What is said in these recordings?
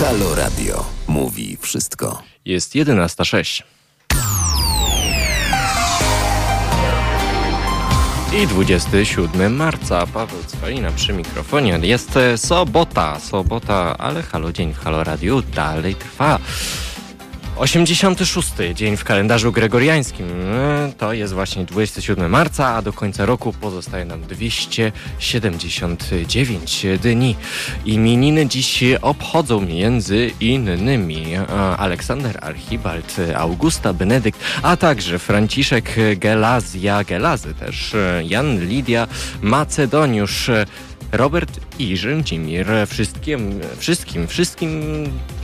Halo Radio mówi wszystko. Jest 11.06. I 27 marca, Paweł Cwalina przy mikrofonie. Jest e, sobota, sobota, ale Halo Dzień w Halo Radio dalej trwa. 86 dzień w kalendarzu gregoriańskim. To jest właśnie 27 marca, a do końca roku pozostaje nam 279 dni. Imieniny dziś obchodzą między innymi e, Aleksander Archibald, Augusta Benedykt, a także Franciszek Gelazja, Gelazy też, e, Jan Lidia Macedoniusz, Robert i Rzędzimir. Wszystkim, wszystkim, wszystkim,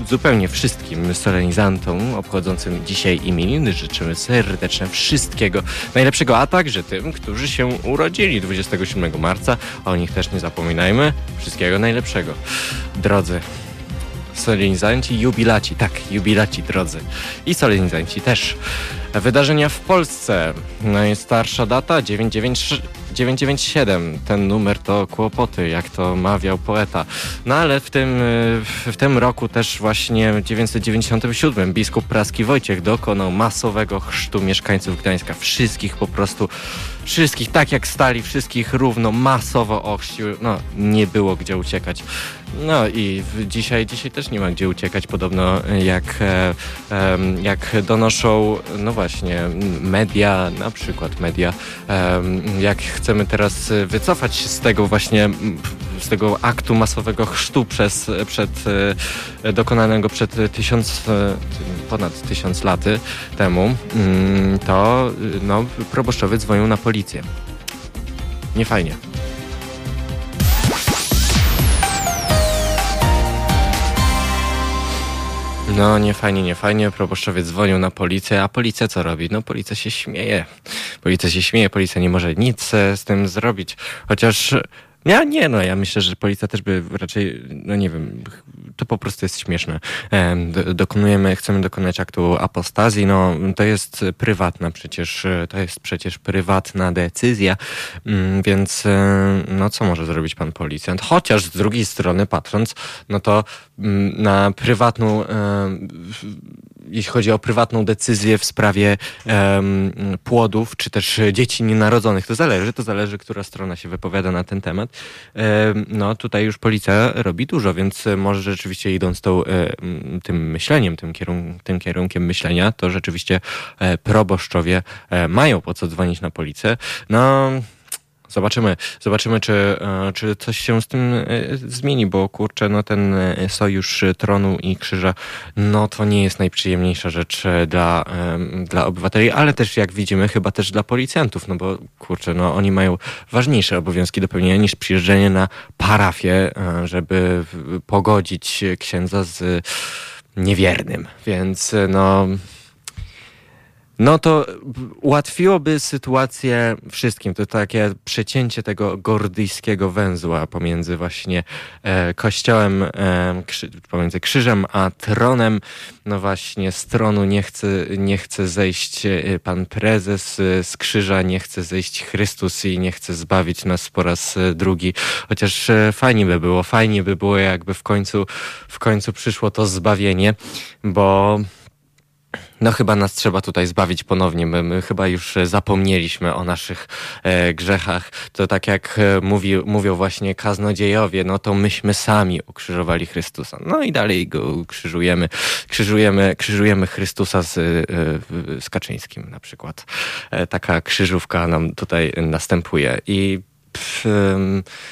zupełnie wszystkim solenizantom obchodzącym dzisiaj imieniny życzymy serdeczne wszystkiego najlepszego, a także tym, którzy się urodzili 27 marca. O nich też nie zapominajmy. Wszystkiego najlepszego. Drodzy solenizanci, jubilaci, tak, jubilaci drodzy. I solenizanci też. Wydarzenia w Polsce. Najstarsza data 993 997. Ten numer to kłopoty, jak to mawiał poeta. No ale w tym, w tym roku też właśnie w 997 biskup praski Wojciech dokonał masowego chrztu mieszkańców Gdańska. Wszystkich po prostu, wszystkich tak jak stali, wszystkich równo masowo ochrzcił. No, nie było gdzie uciekać. No i dzisiaj, dzisiaj też nie ma gdzie uciekać, podobno jak, e, jak donoszą, no właśnie, media, na przykład media, jak chcemy teraz wycofać się z tego właśnie, z tego aktu masowego chrztu przez, przed, e, dokonanego przed tysiąc, e, ponad tysiąc laty temu, mm, to no, proboszczowie dzwonią na policję. Nie fajnie. No, nie fajnie, nie fajnie. Proboszczowie dzwonią na policję, a policja co robi? No, policja się śmieje. Policja się śmieje, policja nie może nic e, z tym zrobić. Chociaż, ja nie, no, ja myślę, że policja też by raczej, no nie wiem, to po prostu jest śmieszne. Em, do- Dokonujemy, chcemy dokonać aktu apostazji, no, to jest prywatna przecież, to jest przecież prywatna decyzja, Mm, więc, no, co może zrobić pan policjant? Chociaż z drugiej strony patrząc, no to mm, na prywatną, jeśli chodzi o prywatną decyzję w sprawie em, płodów, czy też dzieci nienarodzonych, to zależy, to zależy, która strona się wypowiada na ten temat. Em, No tutaj już policja robi dużo, więc może rzeczywiście idąc tą, e, m, tym myśleniem, tym, kierun- tym kierunkiem myślenia, to rzeczywiście e, proboszczowie e, mają po co dzwonić na policję. No, Zobaczymy, zobaczymy, czy, e, czy coś się z tym e, zmieni, bo kurczę, no ten e, sojusz tronu i krzyża, no to nie jest najprzyjemniejsza rzecz dla, dla obywateli, ale też jak widzimy, chyba też dla policjantów, no bo kurczę, no oni mają ważniejsze obowiązki do pełnienia niż przyjeżdżanie na parafię, żeby pogodzić księdza z niewiernym, więc no... No to ułatwiłoby sytuację wszystkim. To takie przecięcie tego gordyjskiego węzła pomiędzy właśnie e, kościołem, e, krzy, pomiędzy krzyżem a tronem. No właśnie z tronu nie chce, nie chce zejść e, pan prezes, e, z krzyża nie chce zejść Chrystus i nie chce zbawić nas po raz e, drugi. Chociaż fajnie by było, fajnie by było jakby w końcu, w końcu przyszło to zbawienie, bo no chyba nas trzeba tutaj zbawić ponownie. My, my chyba już e, zapomnieliśmy o naszych e, grzechach. To tak jak e, mówi, mówią właśnie kaznodziejowie, no to myśmy sami ukrzyżowali Chrystusa. No i dalej go krzyżujemy. Krzyżujemy, krzyżujemy Chrystusa z, e, z Kaczyńskim na przykład. E, taka krzyżówka nam tutaj następuje. I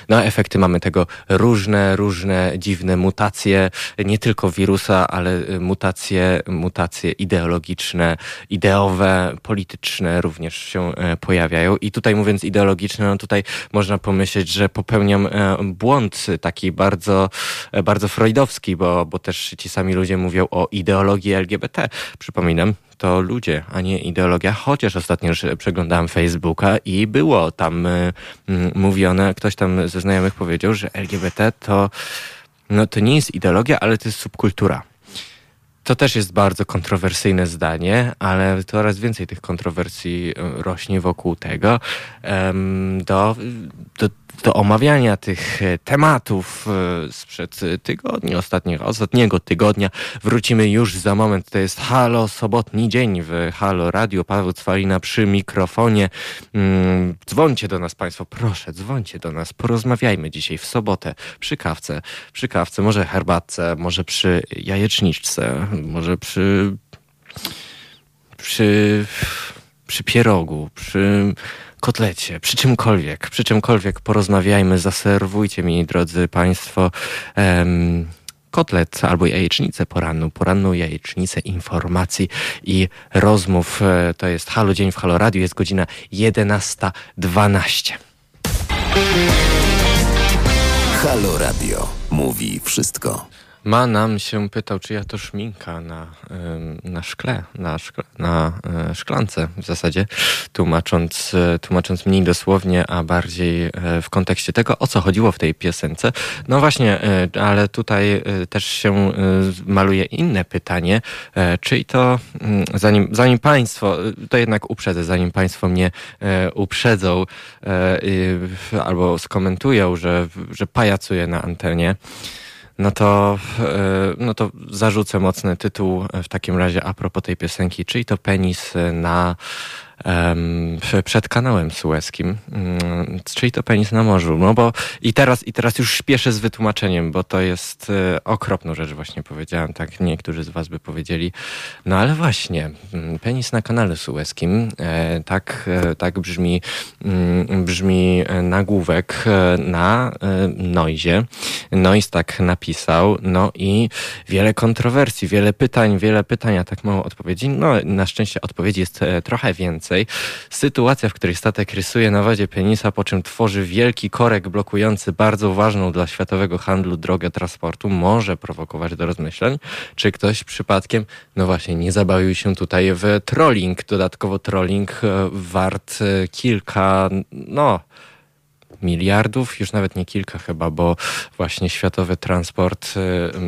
no, efekty mamy tego różne, różne dziwne mutacje, nie tylko wirusa, ale y, mutacje, mutacje ideologiczne, ideowe, polityczne również się e, pojawiają. I tutaj mówiąc ideologiczne, no tutaj można pomyśleć, że popełniam e, błąd taki bardzo, e, bardzo freudowski, bo, bo też ci sami ludzie mówią o ideologii LGBT. Przypominam, to ludzie, a nie ideologia, chociaż ostatnio już przeglądałem Facebooka i było tam mm, mówione, ktoś tam ze znajomych powiedział, że LGBT to, no, to nie jest ideologia, ale to jest subkultura. To też jest bardzo kontrowersyjne zdanie, ale coraz więcej tych kontrowersji e, rośnie wokół tego. Do, do, do omawiania tych e, tematów e, sprzed tygodni, ostatniego, ostatniego tygodnia. Wrócimy już za moment. To jest Halo, sobotni dzień w Halo Radio. Paweł Cwalina przy mikrofonie. Mm, dzwońcie do nas Państwo, proszę, dzwońcie do nas. Porozmawiajmy dzisiaj w sobotę przy kawce, przy kawce, może herbatce, może przy jajeczniczce, może przy przy, przy pierogu, przy kotlecie, przy czymkolwiek, przy czymkolwiek porozmawiajmy, zaserwujcie mi, drodzy Państwo, um, kotlet albo jajecznicę poranną, poranną jajecznicę informacji i rozmów. E, to jest Halo Dzień w Halo Radio, jest godzina 11.12. Halo Radio mówi wszystko. Ma nam się pytał, czy ja to szminka na, na szkle, na, szkle, na e, szklance w zasadzie, tłumacząc, e, tłumacząc mniej dosłownie, a bardziej e, w kontekście tego, o co chodziło w tej piosence. No właśnie, ale tutaj też się maluje inne pytanie, czyli to, mm, zanim, zanim Państwo, to jednak uprzedzę, zanim Państwo mnie uprzedzą albo skomentują, że, że pajacuję na antenie, no to, e, no to zarzucę mocny tytuł w takim razie a propos tej piosenki, czyli to penis na przed kanałem sueskim, mm, czyli to penis na morzu. No bo i teraz, i teraz już śpieszę z wytłumaczeniem, bo to jest e, okropną rzecz właśnie powiedziałem, tak niektórzy z was by powiedzieli. No ale właśnie, mm, penis na kanale sueskim, e, tak, e, tak brzmi, mm, brzmi nagłówek na Noizie. Noise tak napisał, no i wiele kontrowersji, wiele pytań, wiele pytań, a tak mało odpowiedzi. No na szczęście odpowiedzi jest trochę więcej więcej. Sytuacja, w której statek rysuje na wodzie penisa, po czym tworzy wielki korek blokujący bardzo ważną dla światowego handlu drogę transportu, może prowokować do rozmyśleń, czy ktoś przypadkiem, no właśnie, nie zabawił się tutaj w trolling. Dodatkowo trolling e, wart e, kilka, no miliardów, już nawet nie kilka chyba, bo właśnie światowy transport,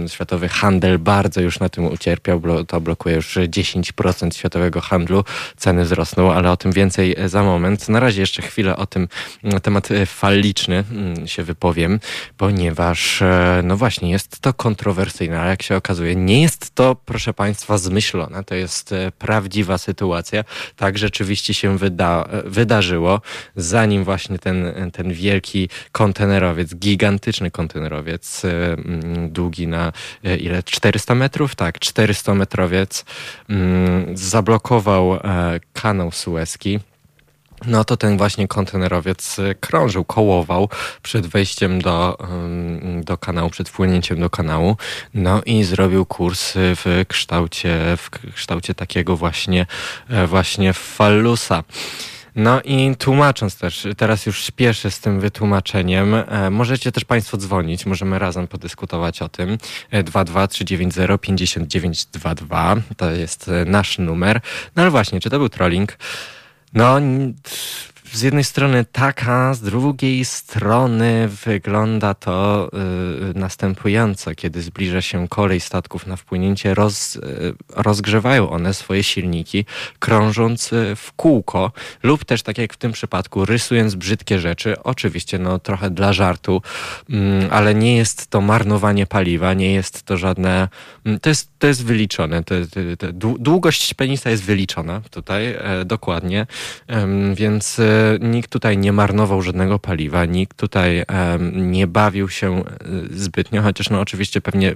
y, światowy handel bardzo już na tym ucierpiał, to blokuje już 10% światowego handlu, ceny wzrosną, ale o tym więcej za moment. Na razie jeszcze chwilę o tym na temat y, faliczny mm, się wypowiem, ponieważ e, no właśnie jest to kontrowersyjne, ale jak się okazuje, nie jest to, proszę Państwa, zmyślone, to jest e, prawdziwa sytuacja. Tak rzeczywiście się wyda e, wydarzyło, zanim właśnie ten, ten wielki kontenerowiec, gigantyczny kontenerowiec, e, mm, długi na e, ile? 400 metrów? Tak, 400 metrowiec mm, zablokował e, kanał Suezki. No to ten właśnie kontenerowiec krążył, kołował przed wejściem do, do kanału, przed wpłynięciem do kanału. No i zrobił kurs w kształcie, w kształcie takiego właśnie, właśnie fallusa. No i tłumacząc też, teraz już śpieszę z tym wytłumaczeniem, e, możecie też Państwo dzwonić, możemy razem podyskutować o tym. 22390 5922 to jest e, nasz numer. No ale właśnie, czy to był trolling? No, z jednej strony taka, z drugiej strony wygląda to y, następująco. Kiedy zbliża się kolej statków na wpłynięcie, roz, y, rozgrzewają one swoje silniki, krążąc y, w kółko lub też, tak jak w tym przypadku, rysując brzydkie rzeczy. Oczywiście, no trochę dla żartu, mm, ale nie jest to marnowanie paliwa, nie jest to żadne... Mm, to jest, to jest wyliczone. To, to, długość penisa jest wyliczona tutaj e, dokładnie, więc e, nikt tutaj nie marnował żadnego paliwa, nikt tutaj nie bawił się e, zbytnio, chociaż no oczywiście pewnie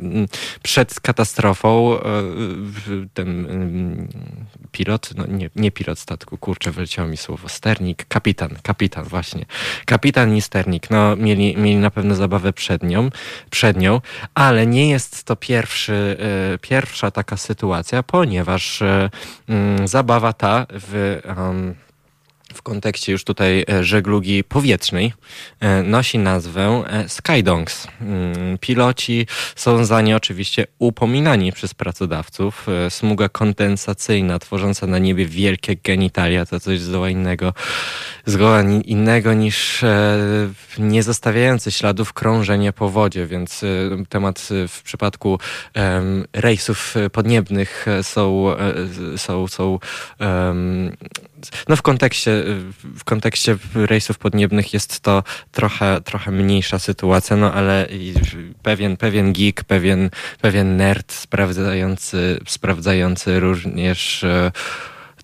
przed katastrofą e, ten pilot, no nie, nie pilot statku, kurczę, wyleciało mi słowo, sternik, kapitan, kapitan właśnie. Kapitan i sternik, no mieli, mieli na pewno zabawę przed nią, przed nią, ale nie jest to pierwszy, e, pierwsza taka sytuacja, ponieważ zabawa ta w w kontekście już tutaj e, żeglugi powietrznej e, nosi nazwę e, Skydongs. Mm, piloci są za nie oczywiście upominani przez pracodawców. Smuga kondensacyjna tworząca na niebie wielkie genitalia to coś zgoła innego, zgoła innego niż nie zostawiające śladów krążenie po wodzie, więc temat w przypadku rejsów podniebnych są, są, są no w kontekście, w kontekście rejsów podniebnych jest to trochę, trochę mniejsza sytuacja, no ale pewien, pewien geek, pewien, pewien nerd sprawdzający, sprawdzający również e,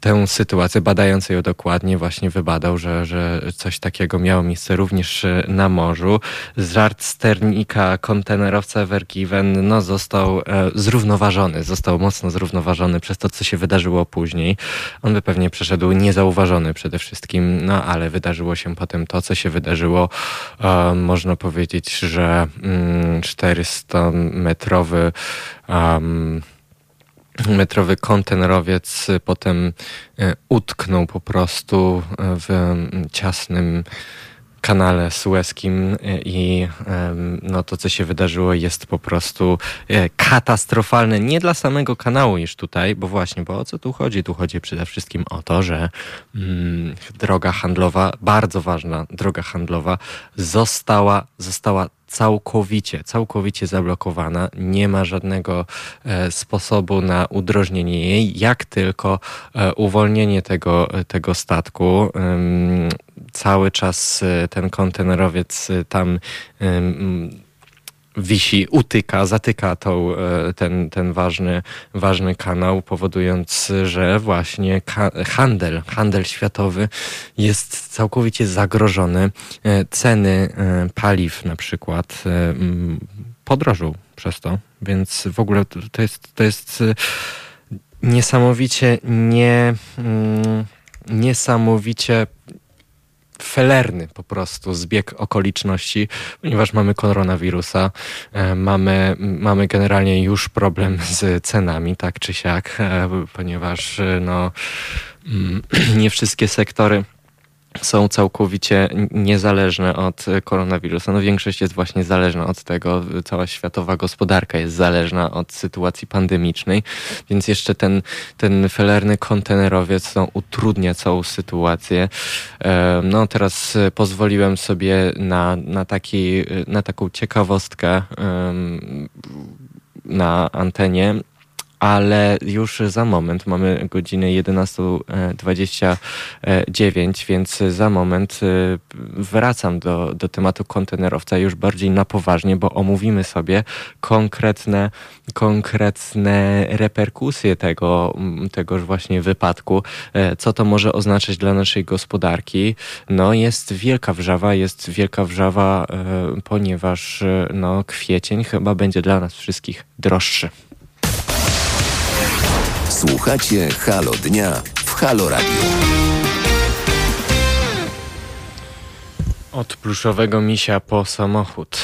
tę sytuację, badając ją dokładnie, właśnie wybadał, że, że coś takiego miało miejsce również e, na morzu. Żart sternika kontenerowca Evergiven no, został e, zrównoważony, został mocno zrównoważony przez to, co się wydarzyło później. On by pewnie przeszedł niezauważony przede wszystkim, no ale wydarzyło się potem to, co się wydarzyło. E, można powiedzieć, że mm, 400-metrowy um, metrowy kontenerowiec potem e, utknął po prostu w ciasnym kanale sueskim i no, to, co się wydarzyło, jest po prostu katastrofalne. Nie dla samego kanału już tutaj, bo właśnie, bo o co tu chodzi? Tu chodzi przede wszystkim o to, że mm, droga handlowa, bardzo ważna droga handlowa, została, została całkowicie, całkowicie zablokowana. Nie ma żadnego e, sposobu na udrożnienie jej, jak tylko e, uwolnienie tego, tego statku. Cały czas e, ten kontenerowiec tam wisi, utyka, zatyka tą, e, ten, ten ważny, ważny kanał, powodując, że właśnie handel, handel światowy jest całkowicie zagrożony. E, ceny e, paliw na przykład podrożą przez to, więc w ogóle to jest, to jest niesamowicie nie, mm, niesamowicie felerny po prostu zbieg okoliczności, ponieważ mamy koronawirusa, e, mamy, mamy generalnie już problem z cenami, tak czy siak, e, ponieważ no, mm, nie wszystkie sektory są całkowicie niezależne od koronawirusa. No większość jest właśnie zależna od tego, cała światowa gospodarka jest zależna od sytuacji pandemicznej, więc jeszcze ten, ten felerny kontenerowiec no, utrudnia całą sytuację. No teraz pozwoliłem sobie na, na, taki, na taką ciekawostkę na antenie ale już za moment mamy godzinę 11.29, więc za moment y, wracam do, do tematu kontenerowca już bardziej na poważnie, bo omówimy sobie konkretne, konkretne reperkusje tego, tegoż właśnie wypadku, e, co to może oznaczać dla naszej gospodarki. No jest wielka wrzawa, jest wielka wrzawa, e, ponieważ e, no, kwiecień chyba będzie dla nas wszystkich droższy. Słuchacie Halo Dnia w Halo Radio. Od pluszowego misia po samochód.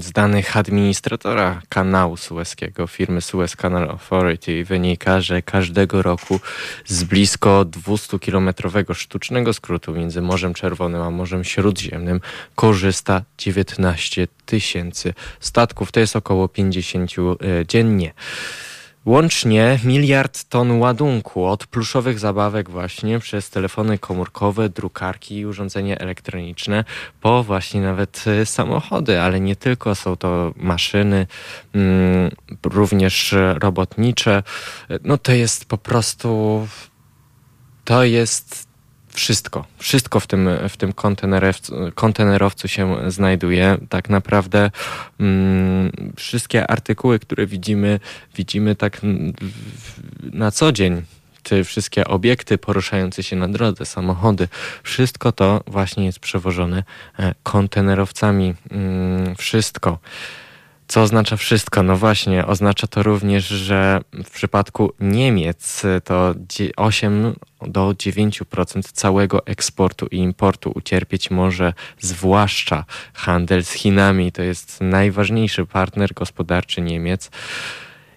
Z danych administratora kanału sueskiego, firmy Suez Canal Authority, wynika, że każdego roku z blisko 200-kilometrowego sztucznego skrótu między Morzem Czerwonym a Morzem Śródziemnym korzysta 19 tysięcy statków. To jest około 50 e, dziennie. Łącznie miliard ton ładunku od pluszowych zabawek właśnie przez telefony komórkowe, drukarki i urządzenia elektroniczne po właśnie nawet y, samochody, ale nie tylko są to maszyny, mm, również robotnicze. No to jest po prostu to jest wszystko. Wszystko w tym, w tym kontenerowcu, kontenerowcu się znajduje. Tak naprawdę mm, wszystkie artykuły, które widzimy, widzimy tak na co dzień. Te wszystkie obiekty poruszające się na drodze, samochody, wszystko to właśnie jest przewożone e, kontenerowcami. Mm, wszystko. Co oznacza wszystko? No właśnie, oznacza to również, że w przypadku Niemiec to 8 do 9% całego eksportu i importu ucierpieć może zwłaszcza handel z Chinami. To jest najważniejszy partner gospodarczy Niemiec.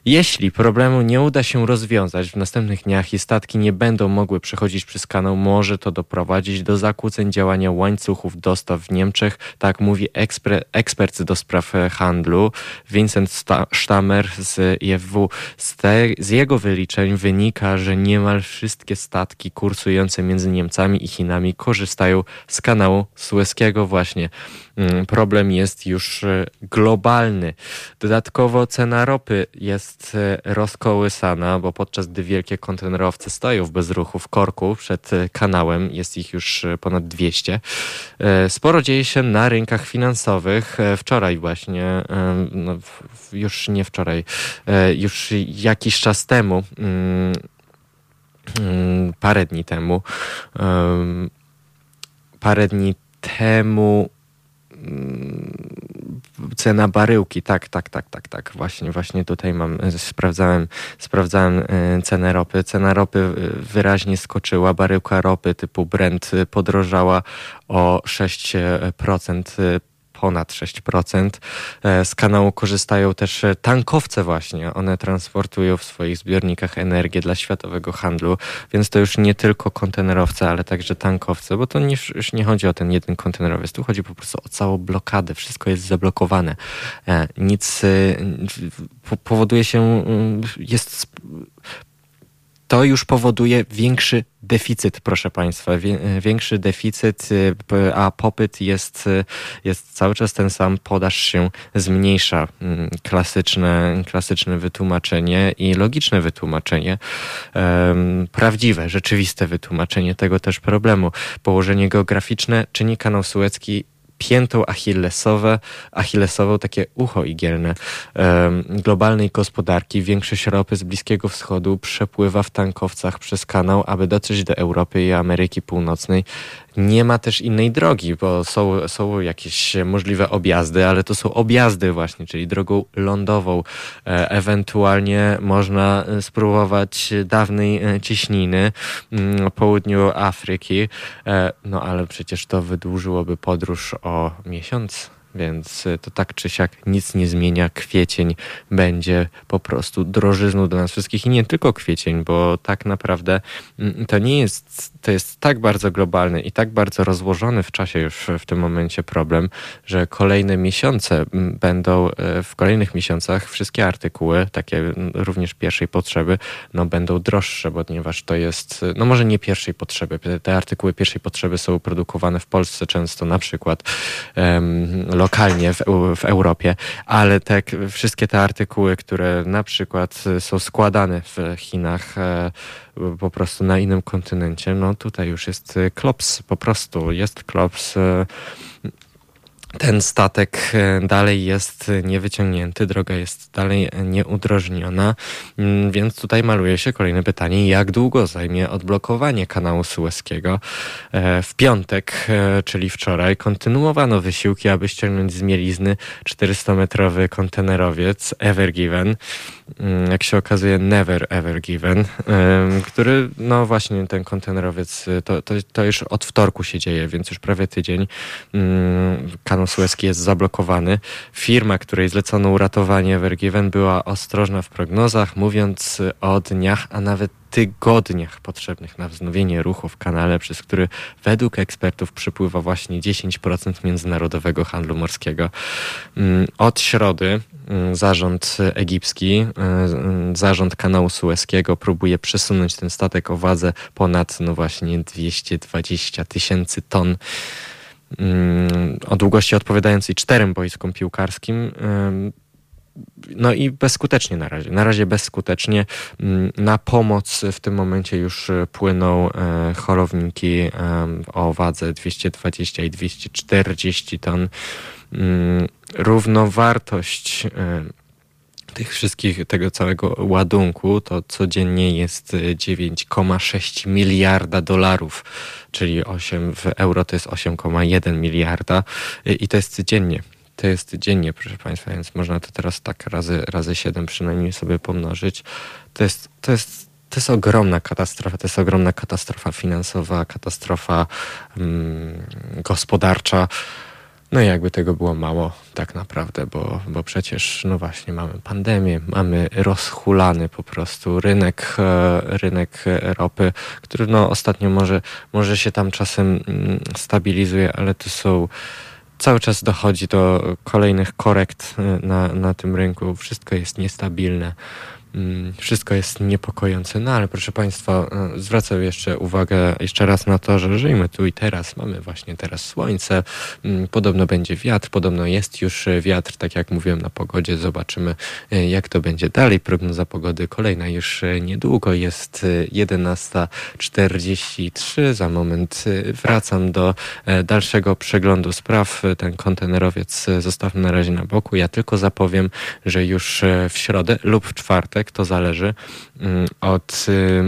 Jeśli problemu nie uda się rozwiązać w następnych dniach i statki nie będą mogły przechodzić przez kanał, może to doprowadzić do zakłóceń działania łańcuchów dostaw w Niemczech, tak mówi ekspre, ekspert do spraw handlu Vincent Stammer z IFW. Z, te, z jego wyliczeń wynika, że niemal wszystkie statki kursujące między Niemcami i Chinami korzystają z kanału sueskiego właśnie. Mm, problem jest już globalny. Dodatkowo cena ropy jest rozkołysana, bo podczas gdy wielkie kontenerowce stoją w bezruchu w korku przed kanałem, jest ich już ponad 200. Sporo dzieje się na rynkach finansowych. Wczoraj właśnie, no, już nie wczoraj, już jakiś czas temu mm, Mm, parę dni temu. Parę dni temu cena baryłki, tak, tak, tak, tak, tak, właśnie, właśnie tutaj mam, sprawdzałem, sprawdzałem e, cenę ropy. Cena ropy e, wyraźnie skoczyła, baryłka ropy typu Brent podrożała o 6% ponad 6%. E, z kanału korzystają też e, tankowce właśnie. One transportują w swoich zbiornikach energię dla światowego handlu, więc to już nie tylko kontenerowce, ale także tankowce, bo to już nie chodzi o ten jeden kontenerowiec, tu chodzi po prostu o całą blokadę. Wszystko jest zablokowane. E, nic powoduje się, mm, jest to już powoduje większy deficyt, proszę Państwa, większy deficyt, y, a popyt jest, y, jest cały czas ten sam, podaż się zmniejsza. Mm, klasyczne, klasyczne wytłumaczenie i logiczne wytłumaczenie, prawdziwe, rzeczywiste wytłumaczenie tego też problemu. Położenie geograficzne czyni kanał Suecki piętą achillesowe, achillesową, takie ucho igielne globalnej gospodarki. Większość ropy z Bliskiego Wschodu przepływa w tankowcach przez kanał, aby dotrzeć do Europy i Ameryki Północnej nie ma też innej drogi, bo są, są jakieś możliwe objazdy, ale to są objazdy właśnie, czyli drogą lądową. E, ewentualnie można spróbować dawnej e, cieśniny mm, południu Afryki, e, no ale przecież to wydłużyłoby podróż o miesiąc więc y, to tak czy siak nic nie zmienia. Kwiecień będzie po prostu drożyzną do nas wszystkich i nie tylko kwiecień, bo tak naprawdę mm, to nie jest, to jest tak bardzo globalny i tak bardzo rozłożony w czasie już w tym momencie problem, że kolejne miesiące mm, będą, y, w kolejnych miesiącach wszystkie artykuły, takie mm, również pierwszej potrzeby, no będą droższe, ponieważ to jest, no może nie pierwszej potrzeby, te artykuły pierwszej potrzeby są produkowane w Polsce często na przykład um, lokalnie w, w Europie, ale te wszystkie te artykuły, które na przykład są składane w Chinach, e, po prostu na innym kontynencie, no tutaj już jest klops, po prostu. Jest klops e, ten statek e, dalej jest niewyciągnięty, droga jest dalej nieudrożniona, mm, więc tutaj maluje się kolejne pytanie, jak długo zajmie odblokowanie kanału Suezkiego. E, w piątek, e, czyli wczoraj, kontynuowano wysiłki, aby ściągnąć z mielizny 400-metrowy kontenerowiec Ever Given, jak się okazuje Never Ever Given, który, no właśnie ten kontenerowiec, to, to, to już od wtorku się dzieje, więc już prawie tydzień. Mm, kanał Suezki jest zablokowany. Firma, której zlecono uratowanie Vergiven była ostrożna w prognozach, mówiąc o dniach, a nawet tygodniach potrzebnych na wznowienie ruchu w kanale, przez który według ekspertów przypływa właśnie 10% międzynarodowego handlu morskiego. Mm, od środy mm, zarząd egipski, mm, zarząd kanału Suezkiego próbuje przesunąć ten statek o wadze ponad, no właśnie, 220 tysięcy ton o długości odpowiadającej czterem boiskom piłkarskim. No i bezskutecznie na razie. Na razie bezskutecznie. Mm, na pomoc w tym momencie już płyną e, chorowniki o wadze 220 i 240 ton. Mm, równowartość tych wszystkich, tego całego ładunku, to codziennie jest 9,6 miliarda dolarów, czyli 8 w euro to jest 8,1 miliarda i to jest codziennie. To jest dziennie, proszę Państwa, więc można to teraz tak razy, razy 7 przynajmniej sobie pomnożyć. To jest, to jest to jest ogromna katastrofa, to jest ogromna katastrofa finansowa, katastrofa um, gospodarcza. No i jakby tego było mało tak naprawdę, bo, bo przecież no właśnie mamy pandemię, mamy rozhulany po prostu rynek, e, rynek ropy, który no ostatnio może, może się tam czasem mm, stabilizuje, ale to są cały czas dochodzi do kolejnych korekt e, na, na tym rynku. Wszystko jest niestabilne. Mm, wszystko jest niepokojące. No ale proszę Państwa, e, zwracam jeszcze uwagę jeszcze raz na to, że żyjemy tu i teraz. Mamy właśnie teraz słońce, mm, podobno będzie wiatr, podobno jest już wiatr, tak jak mówiłem na pogodzie. Zobaczymy, e, jak to będzie dalej. Prognoza pogody kolejna już niedługo jest 11.43. Za moment wracam do dalszego przeglądu spraw. Ten kontenerowiec zostawmy na razie na boku. Ja tylko zapowiem, że już e, w środę lub w czwartek, to zależy mm, od,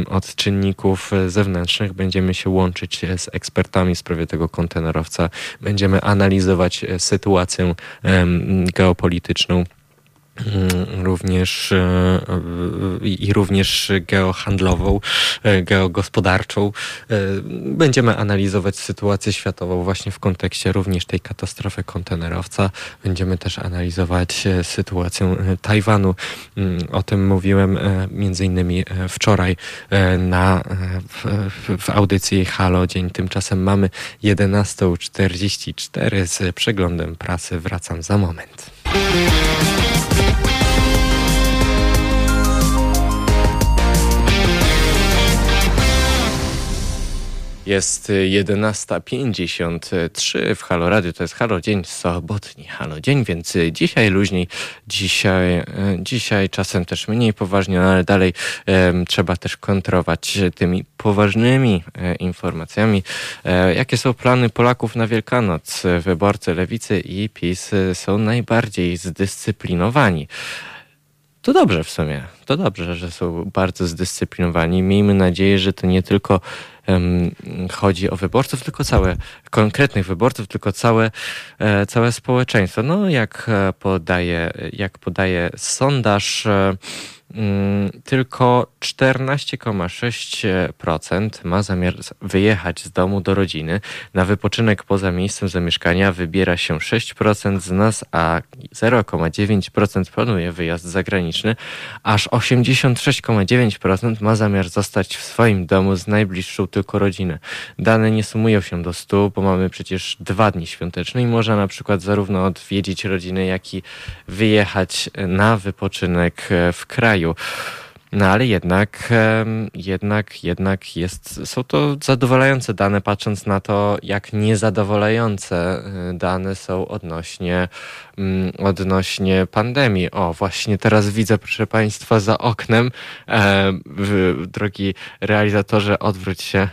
od czynników zewnętrznych, będziemy się łączyć z ekspertami w sprawie tego kontenerowca. Będziemy analizować e, sytuację geopolityczną również e, i również geohandlową, e, geogospodarczą. E, będziemy analizować sytuację światową właśnie w kontekście również tej katastrofy kontenerowca. Będziemy też analizować sytuację Tajwanu. Mm, o tym mówiłem między innymi wczoraj na, w, w audycji Halo Dzień. Tymczasem mamy 11.44 z przeglądem prasy. Wracam za moment. Thank you. Jest 11.53 w Halo Radio, to jest Halo Dzień sobotni Halo Dzień, więc dzisiaj luźniej, dzisiaj, e, dzisiaj czasem też mniej poważnie, ale dalej trzeba też kontrować tymi poważnymi e, informacjami. E, jakie są plany Polaków na Wielkanoc? Wyborcy Lewicy i PiS są najbardziej zdyscyplinowani. To dobrze w sumie. To dobrze, że są bardzo zdyscyplinowani. Miejmy nadzieję, że to nie tylko chodzi o wyborców, tylko całe, konkretnych wyborców, tylko całe, e, całe społeczeństwo. No, jak e, podaje, jak podaje sondaż, e, tylko 14,6% ma zamiar wyjechać z domu do rodziny. Na wypoczynek poza miejscem zamieszkania wybiera się 6% z nas, a 0,9% planuje wyjazd zagraniczny. Aż 86,9% ma zamiar zostać w swoim domu z najbliższą tylko rodzinę. Dane nie sumują się do 100, bo mamy przecież dwa dni świąteczne i można na przykład zarówno odwiedzić rodzinę, jak i wyjechać na wypoczynek w kraju kraju. No ale jednak, jednak, jednak jest, są to zadowalające dane, patrząc na to, jak niezadowalające y, dane są odnośnie, mm, odnośnie pandemii. O, właśnie teraz widzę, proszę Państwa, za oknem, e, drogi realizatorze, odwróć się.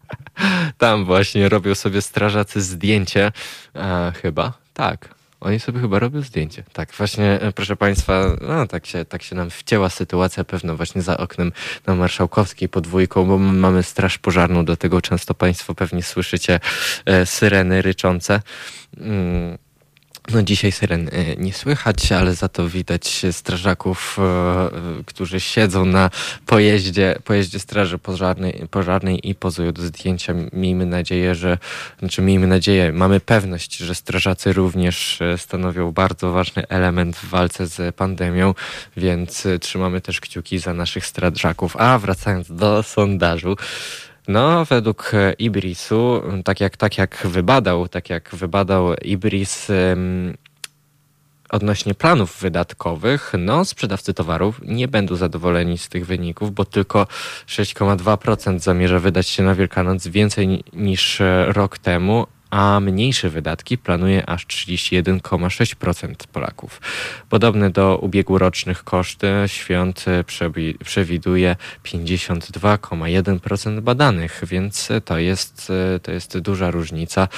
Tam właśnie robią sobie strażacy zdjęcie, e, chyba, tak. Oni sobie chyba robią zdjęcie. Tak, właśnie, e, proszę Państwa, no, tak, się, tak się nam wcięła sytuacja pewno właśnie za oknem na Marszałkowskiej podwójką, bo mamy straż pożarną, do tego często Państwo pewnie słyszycie e, syreny ryczące. Mm. No dzisiaj syren e, nie słychać, ale za to widać strażaków, e, e, którzy siedzą na pojeździe, pojeździe straży pożarnej, pożarnej i pozują do zdjęcia. Miejmy nadzieję, że, znaczy miejmy nadzieję, mamy pewność, że strażacy również stanowią bardzo ważny element w walce z pandemią, więc trzymamy też kciuki za naszych strażaków. A wracając do sondażu, no, według e, Ibrisu, tak jak, tak jak wybadał, tak jak wybadał Ibris um, odnośnie planów wydatkowych, no, sprzedawcy towarów nie będą zadowoleni z tych wyników, bo tylko 6,2% zamierza wydać się na Wielkanoc więcej niż e, rok temu, a mniejsze wydatki planuje aż 31,6% Polaków. Podobne do ubiegłorocznych koszty świąt przewiduje 52,1% badanych, więc to jest, to jest duża różnica.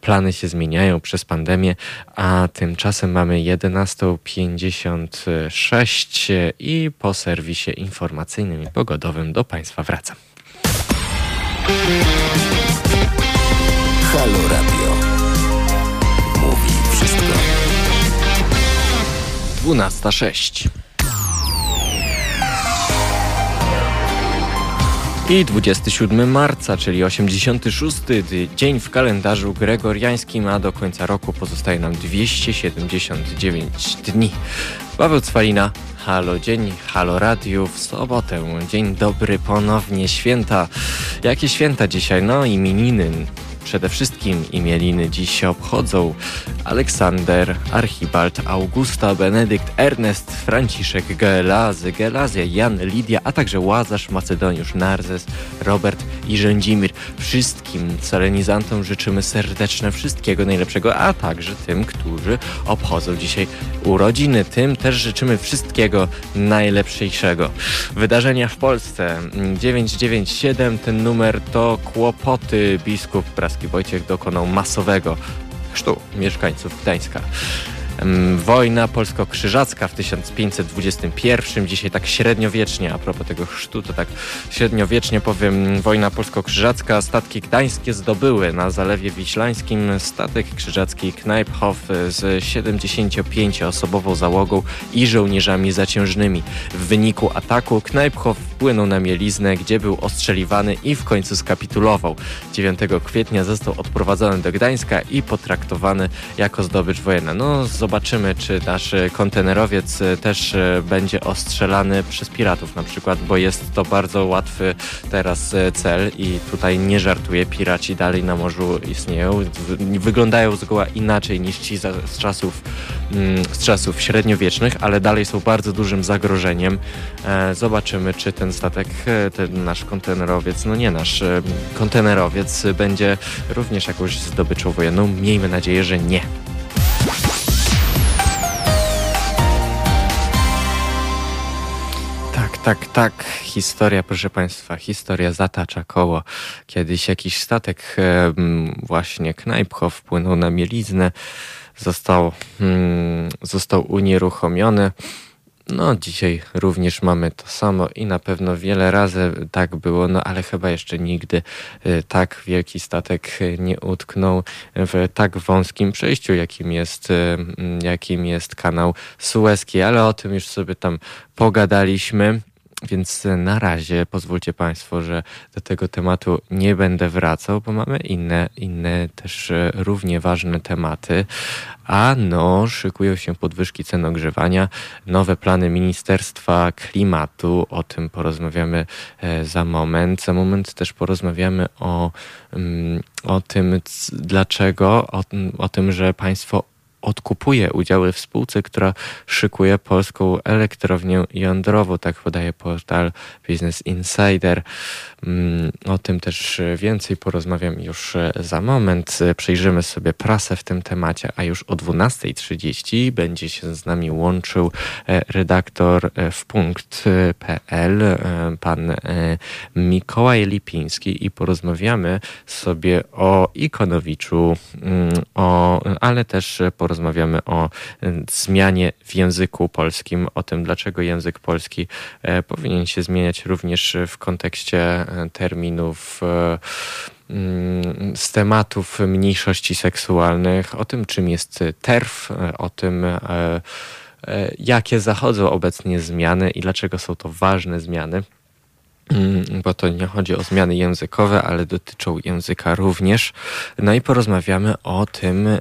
Plany się zmieniają przez pandemię, a tymczasem mamy 11.56 i po serwisie informacyjnym i pogodowym do Państwa wracam. Halo Radio. Mówi wszystko. 12.06 I 27 marca, czyli 86 dzień w kalendarzu gregoriańskim, a do końca roku pozostaje nam 279 dni. Paweł Cwalina, Halo Dzień, Halo Radio w sobotę. Dzień dobry ponownie, święta. Jakie święta dzisiaj? No imieniny. Przede wszystkim imieliny dziś się obchodzą Aleksander, Archibald, Augusta, Benedykt, Ernest, Franciszek, Gelazy, Gelazja, Jan, Lidia, a także Łazarz, Macedoniusz, Narzes, Robert i Rzędzimir. Wszystkim salenizantom życzymy serdeczne wszystkiego najlepszego, a także tym, którzy obchodzą dzisiaj urodziny. Tym też życzymy wszystkiego najlepszego. Wydarzenia w Polsce 997, ten numer to kłopoty. Biskup praski Wojciech dokonał masowego chrztu mieszkańców Gdańska. Wojna polsko-krzyżacka w 1521, dzisiaj tak średniowiecznie, a propos tego chrztu, to tak średniowiecznie powiem, wojna polsko-krzyżacka, statki gdańskie zdobyły na Zalewie Wiślańskim statek krzyżacki Knajphof z 75-osobową załogą i żołnierzami zaciężnymi. W wyniku ataku Knajphof wpłynął na mieliznę, gdzie był ostrzeliwany i w końcu skapitulował. 9 kwietnia został odprowadzony do Gdańska i potraktowany jako zdobycz wojenna. No, zobaczymy, czy nasz kontenerowiec też e, będzie ostrzelany przez piratów na przykład, bo jest to bardzo łatwy teraz e, cel i tutaj nie żartuję, piraci dalej na morzu istnieją, wyglądają zgoła inaczej niż ci z czasów, mm, z czasów średniowiecznych, ale dalej są bardzo dużym zagrożeniem. E, zobaczymy, czy ten statek, ten nasz kontenerowiec, no nie nasz kontenerowiec będzie również jakąś zdobyczą wojenną. Miejmy nadzieję, że nie. Tak, tak. Historia, proszę Państwa, historia zatacza koło. Kiedyś jakiś statek, właśnie Knajpcho, wpłynął na mieliznę, został, hmm, został unieruchomiony. No, dzisiaj również mamy to samo i na pewno wiele razy tak było, no ale chyba jeszcze nigdy y, tak wielki statek nie utknął w tak wąskim przejściu, jakim jest, y, jakim jest kanał Suezki, ale o tym już sobie tam pogadaliśmy. Więc na razie pozwólcie Państwo, że do tego tematu nie będę wracał, bo mamy inne, inne też e, równie ważne tematy. A no, szykują się podwyżki cen ogrzewania, nowe plany Ministerstwa Klimatu, o tym porozmawiamy e, za moment. Za moment też porozmawiamy o, mm, o tym, dlaczego, o, o tym, że państwo odkupuje udziały w spółce, która szykuje polską elektrownię jądrową, tak podaje portal Business Insider. Mm, o tym też więcej porozmawiam już za moment. Przejrzymy sobie prasę w tym temacie, a już o 12.30 będzie się z nami łączył e, redaktor e, w punkt.pl, e, pan Mikołaj Lipiński i porozmawiamy sobie o Ikonowiczu, mm, o, ale też porozmawiamy o zmianie w języku polskim, o tym, dlaczego język polski powinien się zmieniać również w kontekście terminów e, mm, z tematów mniejszości seksualnych, o tym, czym jest TERF, e, o tym, e, jakie zachodzą obecnie zmiany i dlaczego są to ważne zmiany. Mm, bo to nie chodzi o zmiany językowe, ale dotyczą języka również. No i porozmawiamy o tym, e,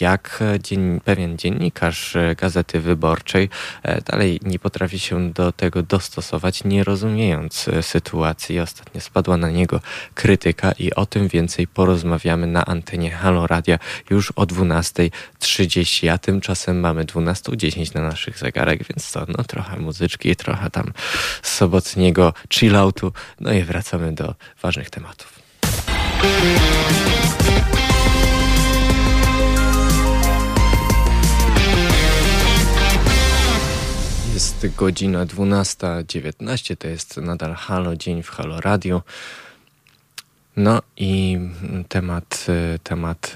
jak dzien pewien dziennikarz e, Gazety Wyborczej e, dalej nie potrafi się do tego dostosować, nie rozumiejąc sytuacji. Ostatnio spadła na niego krytyka i o tym więcej porozmawiamy na antenie Halo Radia już o 12.30, a tymczasem mamy 12.10 na naszych zegarach, więc to no trochę muzyczki, trochę tam sobotniego no i wracamy do ważnych tematów. Jest godzina 12.19, to jest nadal Halo, dzień w Halo Radio. No i temat, temat,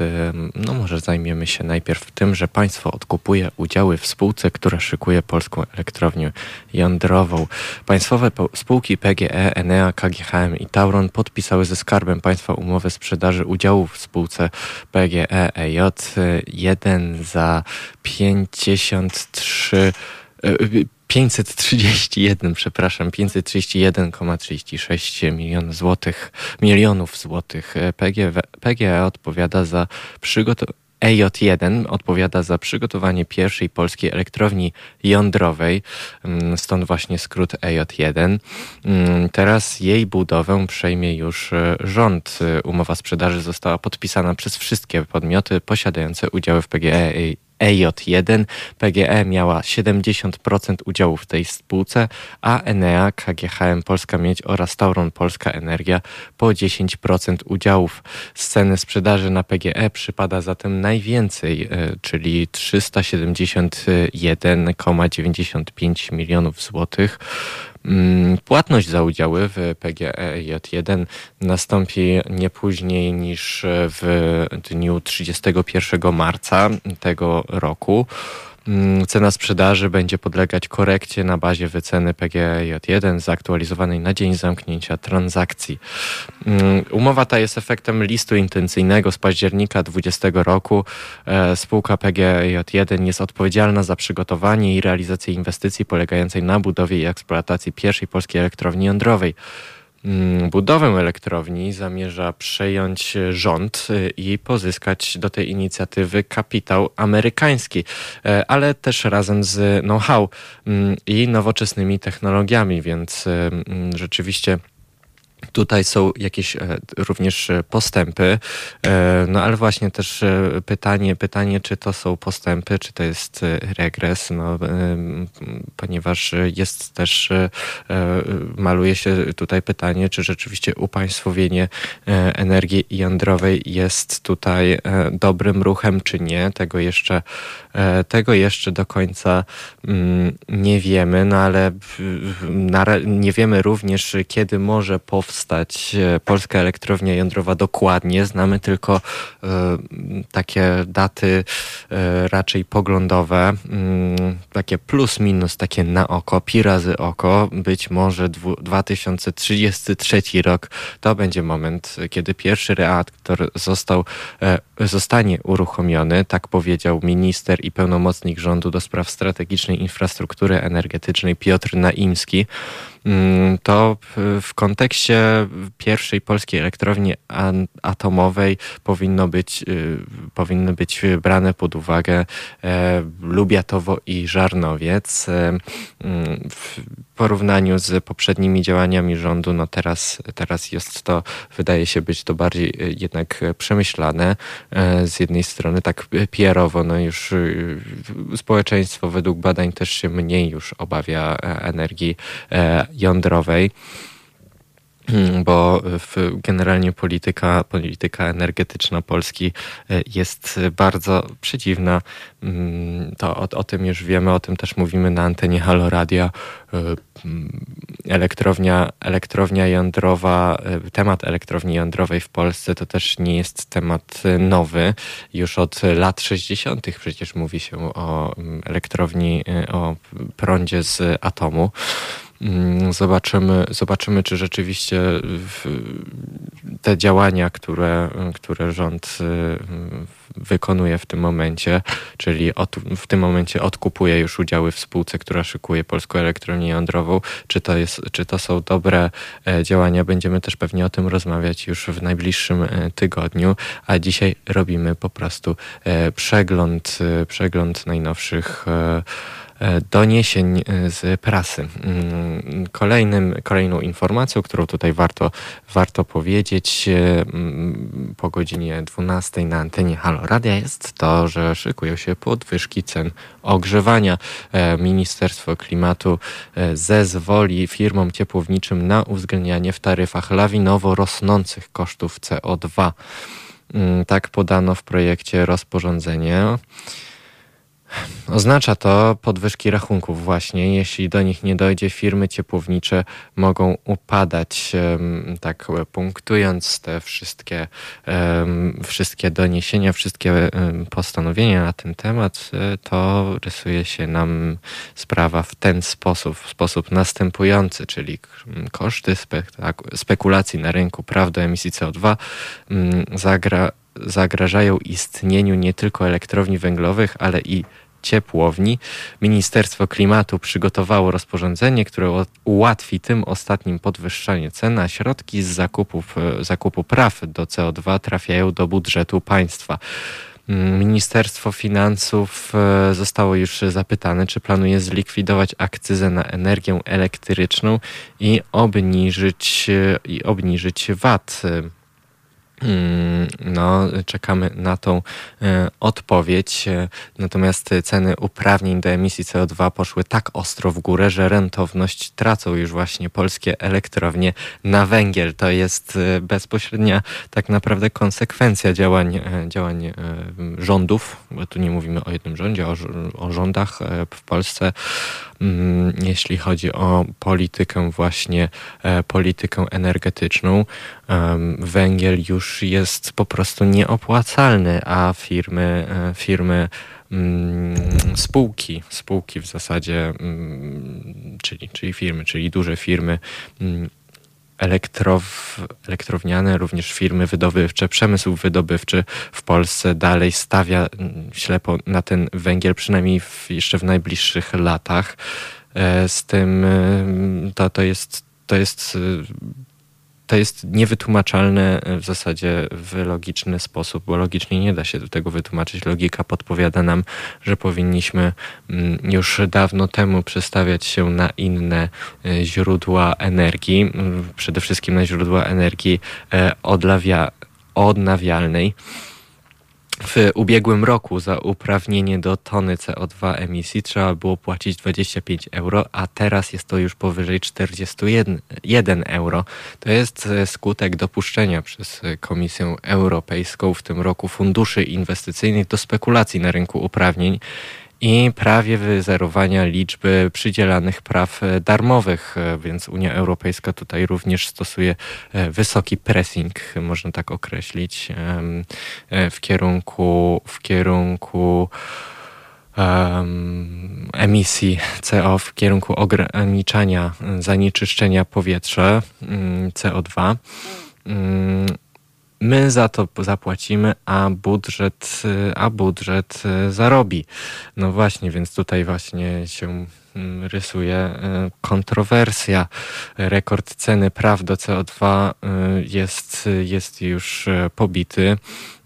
no może zajmiemy się najpierw tym, że państwo odkupuje udziały w spółce, która szykuje polską elektrownię jądrową. Państwowe spółki PGE, Enea, KGHM i Tauron podpisały ze Skarbem Państwa umowę sprzedaży udziałów w spółce PGE EJ 1 za 53 531, przepraszam, 531,36 milionów złotych, milionów złotych. PGE, odpowiada za przygotowanie EJ1 odpowiada za przygotowanie pierwszej polskiej elektrowni jądrowej, mm, stąd właśnie skrót EJ1. Mm, teraz jej budowę przejmie już e, rząd. Umowa sprzedaży została podpisana przez wszystkie podmioty posiadające udziały w PGE EJ1. PGE miała 70% udziału w tej spółce, a Enea, KGHM Polska Miedź oraz Tauron Polska Energia po 10% udziałów. Z ceny sprzedaży na PGE przypada zatem najwięcej, e, czyli 371,95 milionów złotych. Mm, płatność za udziały w PGE J1 nastąpi nie później niż w dniu 31 marca tego roku. Mm, cena sprzedaży będzie podlegać korekcie na bazie wyceny PGJ1 zaktualizowanej na dzień zamknięcia transakcji. Mm, umowa ta jest efektem listu intencyjnego z października 2020 roku. E, spółka PGJ1 jest odpowiedzialna za przygotowanie i realizację inwestycji polegającej na budowie i eksploatacji pierwszej polskiej elektrowni jądrowej. Mm, budowę elektrowni zamierza przejąć rząd y, i pozyskać do tej inicjatywy kapitał amerykański, e, ale też razem z know-how mm, i nowoczesnymi technologiami, więc mm, rzeczywiście Tutaj są jakieś e, również e, postępy, e, no ale właśnie też pytanie, pytanie, czy to są postępy, czy to jest regres, no, ponieważ jest też, maluje się tutaj pytanie, czy rzeczywiście upaństwowienie energii jądrowej jest tutaj dobrym ruchem, czy nie. Tego jeszcze, tego jeszcze do końca mm, nie wiemy, no ale nie wiemy również, kiedy może powstać powstać e, polska elektrownia jądrowa dokładnie. Znamy tylko e, takie daty e, raczej poglądowe, mm, takie plus minus, takie na oko, pi razy oko. Być może 2033 rok to będzie moment, kiedy pierwszy reaktor został, zostanie uruchomiony. Tak powiedział minister i pełnomocnik rządu do spraw strategicznej infrastruktury energetycznej Piotr Naimski. Mm, to w kontekście pierwszej polskiej elektrowni atomowej powinno być, y, powinny być brane pod uwagę e, Lubiatowo i Żarnowiec. E, mm, porównaniu z poprzednimi działaniami rządu, no teraz, teraz jest to, wydaje się być to bardziej y, jednak przemyślane. E, z jednej strony tak pierowo, no już społeczeństwo według badań też się mniej już obawia energii jądrowej. Hmm, bo generalnie polityka, polityka energetyczna Polski e, jest bardzo przeciwna. Hmm, to o, o, tym już wiemy, o tym też mówimy na antenie Halo Radia. E, hmm, elektrownia, elektrownia jądrowa, e, temat elektrowni jądrowej w Polsce to też nie jest temat nowy. Już od lat 60. przecież mówi się o elektrowni, o prądzie z atomu. Mm, zobaczymy, zobaczymy czy rzeczywiście te działania, które, które rząd y, wykonuje w tym momencie, czyli od, w tym momencie odkupuje już udziały w spółce, która szykuje polską elektrownię jądrową, czy to, jest, czy to są dobre e, działania. Będziemy też pewnie o tym rozmawiać już w najbliższym e, tygodniu, a dzisiaj robimy po prostu e, przegląd, przegląd najnowszych doniesień e, z prasy. Mm, kolejnym, kolejną informacją, którą tutaj warto, warto powiedzieć e, mm, po godzinie 12 na antenie Halo Radia jest to, że szykują się podwyżki cen ogrzewania. Ministerstwo Klimatu zezwoli firmom ciepłowniczym na uwzględnianie w taryfach lawinowo rosnących kosztów CO2. Mm, tak podano w projekcie rozporządzenia. Oznacza to podwyżki rachunków właśnie. Jeśli do nich nie dojdzie, firmy ciepłownicze mogą upadać. Tak punktując te wszystkie, wszystkie doniesienia, wszystkie postanowienia na ten temat, e, to rysuje się nam sprawa w ten sposób, w sposób następujący, czyli koszty spekulacji na rynku praw do emisji CO2 zagra, zagrażają istnieniu nie tylko elektrowni węglowych, ale i ciepłowni. Ministerstwo Klimatu przygotowało rozporządzenie, które ułatwi tym ostatnim podwyższanie cen, a środki z zakupów, e, zakupu praw do CO2 trafiają do budżetu państwa. Mm, Ministerstwo Finansów e, zostało już zapytane, czy planuje zlikwidować akcyzę na energię elektryczną i obniżyć, i obniżyć VAT. Mm, no, czekamy na tą e, odpowiedź. E, natomiast ceny uprawnień do emisji CO2 poszły tak ostro w górę, że rentowność tracą już właśnie polskie elektrownie na węgiel. To jest e, bezpośrednia tak naprawdę konsekwencja działań, działań rządów, bo tu nie mówimy o jednym rządzie, o, o rządach w Polsce, jeśli chodzi o politykę właśnie, politykę energetyczną. Węgiel już jest po prostu nieopłacalny, a firmy, e, firmy mm, spółki, spółki w zasadzie, mm, czyli, czyli firmy, czyli duże firmy mm, elektrow, elektrowniane, również firmy wydobywcze, przemysł wydobywczy w Polsce dalej stawia ślepo na ten węgiel, przynajmniej w, jeszcze w najbliższych latach. E, z tym to, to jest to jest to jest niewytłumaczalne w zasadzie w logiczny sposób, bo logicznie nie da się tego wytłumaczyć. Logika podpowiada nam, że powinniśmy mm, już dawno temu przestawiać się na inne e, źródła energii, mm, przede wszystkim na źródła energii e, odlawia, odnawialnej. W ubiegłym roku za uprawnienie do tony CO2 emisji trzeba było płacić 25 euro, a teraz jest to już powyżej 41 euro. To jest e, skutek dopuszczenia przez Komisję Europejską w tym roku funduszy inwestycyjnych do spekulacji na rynku uprawnień i prawie wyzerowania liczby przydzielanych praw e, darmowych, e, więc Unia Europejska tutaj również stosuje e, wysoki pressing, można tak określić, w kierunku, w kierunku emisji CO, w kierunku ograniczania zanieczyszczenia powietrza mm, CO2 my za to zapłacimy, a budżet, a budżet e, zarobi. No właśnie, więc tutaj właśnie się rysuje e, kontrowersja. Rekord ceny praw do CO2 e, jest, jest już pobity,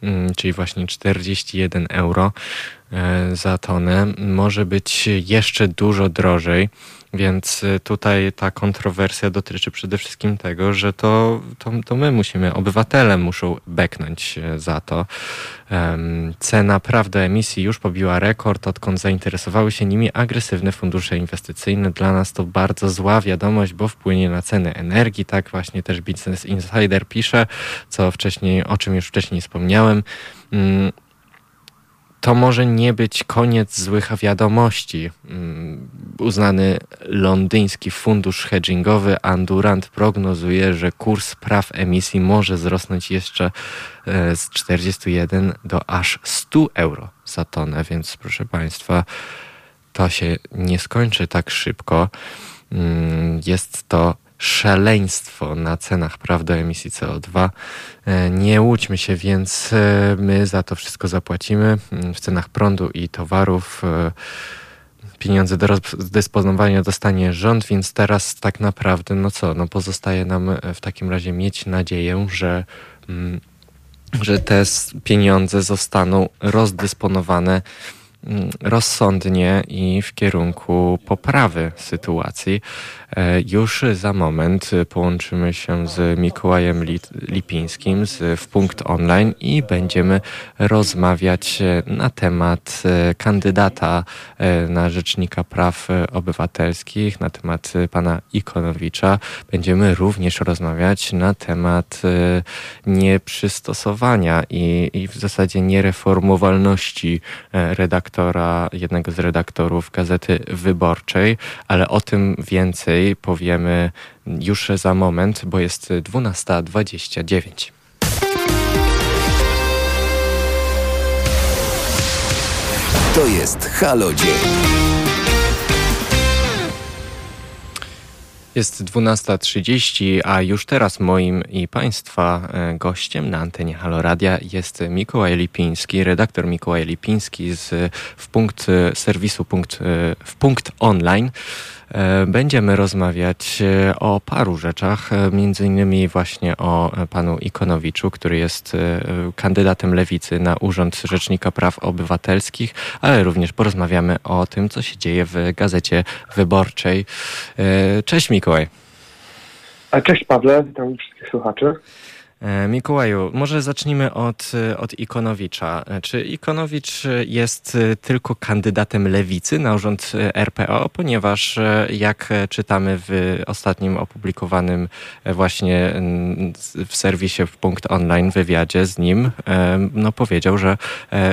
mm, czyli właśnie 41 euro za tonę. Może być jeszcze dużo drożej. Więc tutaj ta kontrowersja dotyczy przede wszystkim tego, że to, to, to my musimy, obywatele muszą beknąć za to. Cena praw do emisji już pobiła rekord, odkąd zainteresowały się nimi agresywne fundusze inwestycyjne. Dla nas to bardzo zła wiadomość, bo wpłynie na ceny energii. Tak właśnie też Business Insider pisze, co wcześniej, o czym już wcześniej wspomniałem. Mm, to może nie być koniec złych wiadomości. Mm, uznany londyński fundusz hedgingowy Andurant prognozuje, że kurs praw emisji może wzrosnąć jeszcze e, z 41 do aż 100 euro za tonę, więc proszę Państwa, to się nie skończy tak szybko. Mm, jest to szaleństwo na cenach praw do emisji CO2. E, nie łudźmy się, więc e, my za to wszystko zapłacimy mm, w cenach prądu i towarów. E, pieniądze do rozdysponowania dostanie rząd, więc teraz tak naprawdę, no co, no pozostaje nam w takim razie mieć nadzieję, że, mm, że te pieniądze zostaną rozdysponowane rozsądnie i w kierunku poprawy sytuacji. E, już za moment połączymy się z Mikołajem Lipińskim z w punkt online i będziemy rozmawiać na temat e, kandydata e, na Rzecznika Praw Obywatelskich, na temat pana Ikonowicza. Będziemy również rozmawiać na temat nieprzystosowania i, i w zasadzie niereformowalności redaktora, jednego z redaktorów Gazety Wyborczej, ale o tym więcej powiemy już za moment, bo jest 12.29. To jest Halo Dzień. Jest 12.30, a już teraz moim i Państwa e, gościem na antenie Halo Radia jest Mikołaj Lipiński, redaktor Mikołaj Lipiński z w punkt serwisu punkt, w punkt online. Będziemy rozmawiać o paru rzeczach, między innymi właśnie o panu Ikonowiczu, który jest kandydatem lewicy na Urząd Rzecznika Praw Obywatelskich, ale również porozmawiamy o tym, co się dzieje w Gazecie Wyborczej. Cześć Mikołaj. Cześć Pawle, witam wszystkich słuchaczy. E, Mikołaju, może zacznijmy od, od Ikonowicza. E, czy Ikonowicz jest tylko kandydatem lewicy na urząd RPO, ponieważ jak czytamy w ostatnim opublikowanym właśnie w serwisie w Punkt Online wywiadzie z nim, e, no powiedział, że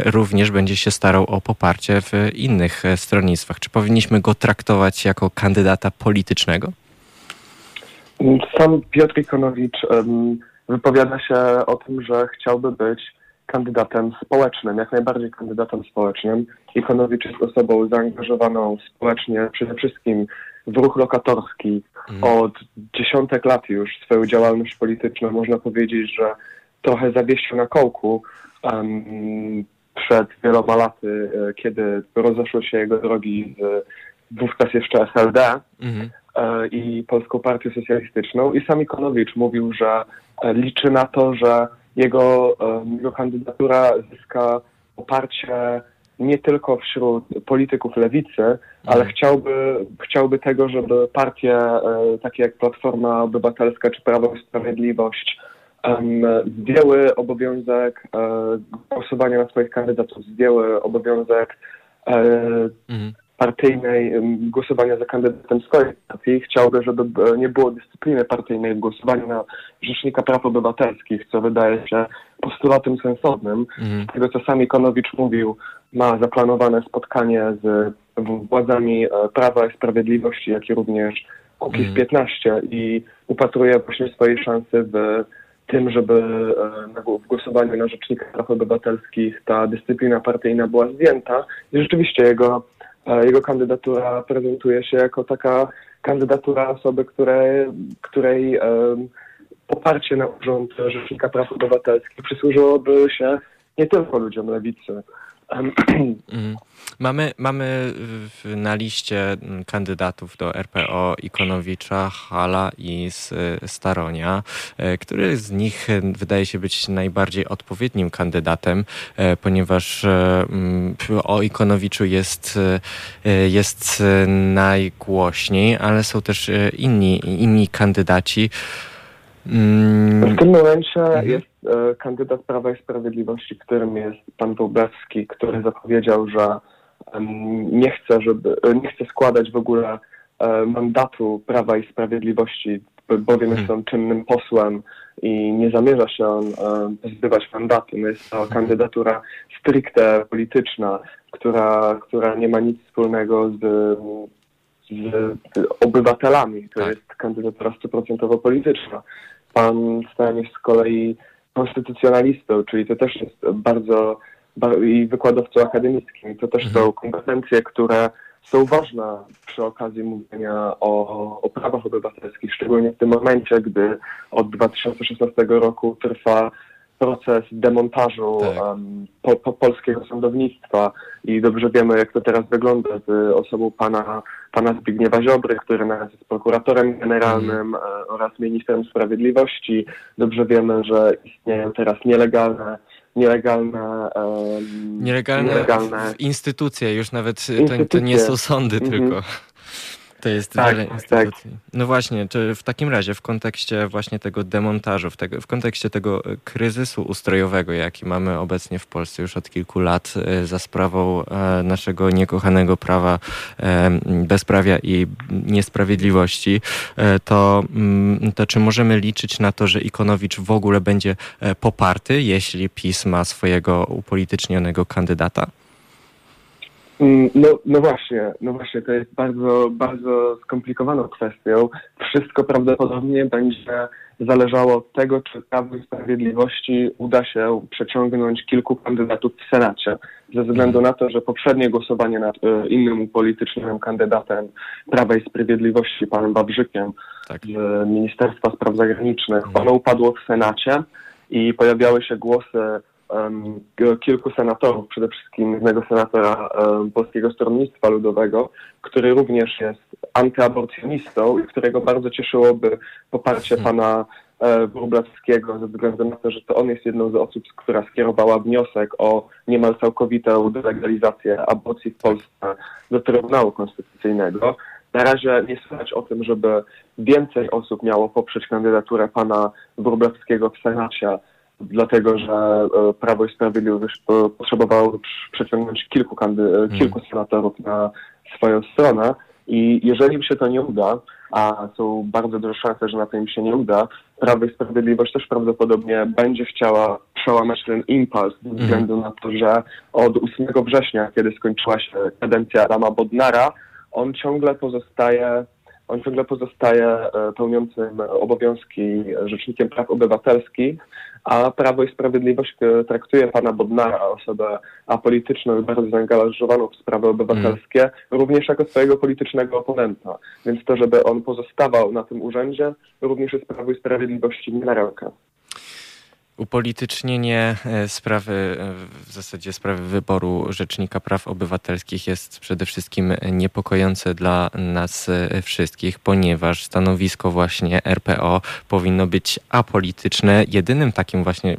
również będzie się starał o poparcie w innych stronnictwach. Czy powinniśmy go traktować jako kandydata politycznego? Sam Piotr Ikonowicz um, wypowiada się o tym, że chciałby być kandydatem społecznym, jak najbardziej kandydatem społecznym. Ikonowicz jest osobą zaangażowaną społecznie przede wszystkim w ruch lokatorski. Mm. Od dziesiątek lat już swoją działalność polityczną można powiedzieć, że trochę zawiesił na kołku um, przed wieloma laty, e, kiedy rozeszły się jego drogi z wówczas jeszcze SLD. Mm. E, i Polską Partię Socjalistyczną. I sam Ikonowicz mówił, że e, liczy na to, że jego, e, jego kandydatura zyska poparcie nie tylko wśród polityków lewicy, ale mhm. chciałby, chciałby tego, żeby partie takie jak Platforma Obywatelska czy Prawo i Sprawiedliwość zdjęły obowiązek głosowania na swoich kandydatów, zdjęły obowiązek mhm partyjnej głosowania za kandydatem swojej partii. Chciałby, żeby nie było dyscypliny partyjnej w głosowaniu na Rzecznika Praw Obywatelskich, co wydaje się postulatem sensownym. Mm. Z tego, co sam Ikonowicz mówił, ma zaplanowane spotkanie z władzami e, Prawa i Sprawiedliwości, jak i również Kukiz mm. 15 i upatruje właśnie swojej szansy w tym, żeby e, w głosowaniu na Rzecznika Praw Obywatelskich ta dyscyplina partyjna była zdjęta. I rzeczywiście jego jego kandydatura prezentuje się jako taka kandydatura osoby, której, której poparcie na urząd Rzecznika Praw Obywatelskich przysłużyłoby się nie tylko ludziom lewicy. Mamy, mamy na liście kandydatów do RPO Ikonowicza, Hala i Staronia. E, który z nich wydaje się być najbardziej odpowiednim kandydatem, e, ponieważ e, o Ikonowiczu jest, jest najgłośniej, ale są też inni, inni kandydaci. W tym momencie mhm. jest e, kandydat Prawa i Sprawiedliwości, którym jest pan Wąbewski, który zapowiedział, że nie chce, żeby, nie chce składać w ogóle e, mandatu Prawa i Sprawiedliwości, bowiem jest mhm. on czynnym posłem i nie zamierza się on e, pozbywać mandatu. No jest to kandydatura stricte polityczna, która, która nie ma nic wspólnego z, z obywatelami. To tak. jest kandydatura stuprocentowo polityczna. Pan Stań z kolei konstytucjonalistą, czyli to też jest bardzo, i wykładowcą akademickim. To też mhm. są kompetencje, które są ważne przy okazji mówienia o, o prawach obywatelskich, szczególnie w tym momencie, gdy od 2016 roku trwa proces demontażu tak. um, po, po polskiego sądownictwa i dobrze wiemy, jak to teraz wygląda z osobą pana, pana Zbigniewa Ziobry, który teraz jest prokuratorem generalnym mm. oraz ministrem sprawiedliwości. Dobrze wiemy, że istnieją teraz nielegalne nielegalne, um, nielegalne, nielegalne instytucje, już nawet instytucje. To, to nie są sądy mm -hmm. tylko. To jest tak, wiele tak. instytucji. Tak. No właśnie, czy w takim razie w kontekście właśnie tego demontażu, w, tego, w kontekście tego e, kryzysu ustrojowego, jaki mamy obecnie w Polsce już od kilku lat e, za sprawą e, naszego niekochanego prawa bezprawia i niesprawiedliwości, to, mm, to czy możemy liczyć na to, że Ikonowicz w ogóle będzie poparty, jeśli PiS ma swojego upolitycznionego kandydata? Mm, no, no właśnie, no właśnie, to jest bardzo, bardzo skomplikowaną kwestią. Wszystko prawdopodobnie będzie zależało od tego, czy Prawo i Sprawiedliwości uda się przeciągnąć kilku kandydatów w Senacie. Ze względu na to, że poprzednie głosowanie nad e, innym upolitycznionym kandydatem Prawa i Sprawiedliwości, panem Babrzykiem tak. z Ministerstwa Spraw Zagranicznych, ono upadło w Senacie i pojawiały się głosy kilku senatorów, przede wszystkim jednego senatora Polskiego Stronnictwa Ludowego, który również jest antyaborcjonistą i którego bardzo cieszyłoby poparcie hmm. pana e, Wróblewskiego ze względu na to, że to on jest jedną z osób, która skierowała wniosek o niemal całkowitą delegalizację aborcji w Polsce do Trybunału Konstytucyjnego. Na razie nie słychać o tym, żeby więcej osób miało poprzeć kandydaturę pana Wróblewskiego w Senacie, dlatego że e, Prawo i Sprawiedliwość e, potrzebowało przeciągnąć kilku, kandy- hmm. kilku senatorów na swoją stronę. I jeżeli im się to nie uda, a są bardzo duże szanse, że na to im się nie uda, Prawo i Sprawiedliwość też prawdopodobnie będzie chciała przełamać ten impuls ze mhm. względu na to, że od 8 września, kiedy skończyła się kadencja Adama Bodnara, on ciągle pozostaje on ciągle pozostaje e, pełniącym obowiązki Rzecznikiem Praw Obywatelskich, a Prawo i Sprawiedliwość e, traktuje pana Bodnara, osobę apolityczną i bardzo zaangażowaną w sprawy obywatelskie, mm. również jako swojego politycznego oponenta. Więc to, żeby on pozostawał na tym urzędzie, również jest Prawo i Sprawiedliwości nie na rękę upolitycznienie e, sprawy, e, w zasadzie sprawy wyboru Rzecznika Praw Obywatelskich jest przede wszystkim niepokojące dla nas e, wszystkich, ponieważ stanowisko właśnie RPO powinno być apolityczne. Jedynym takim właśnie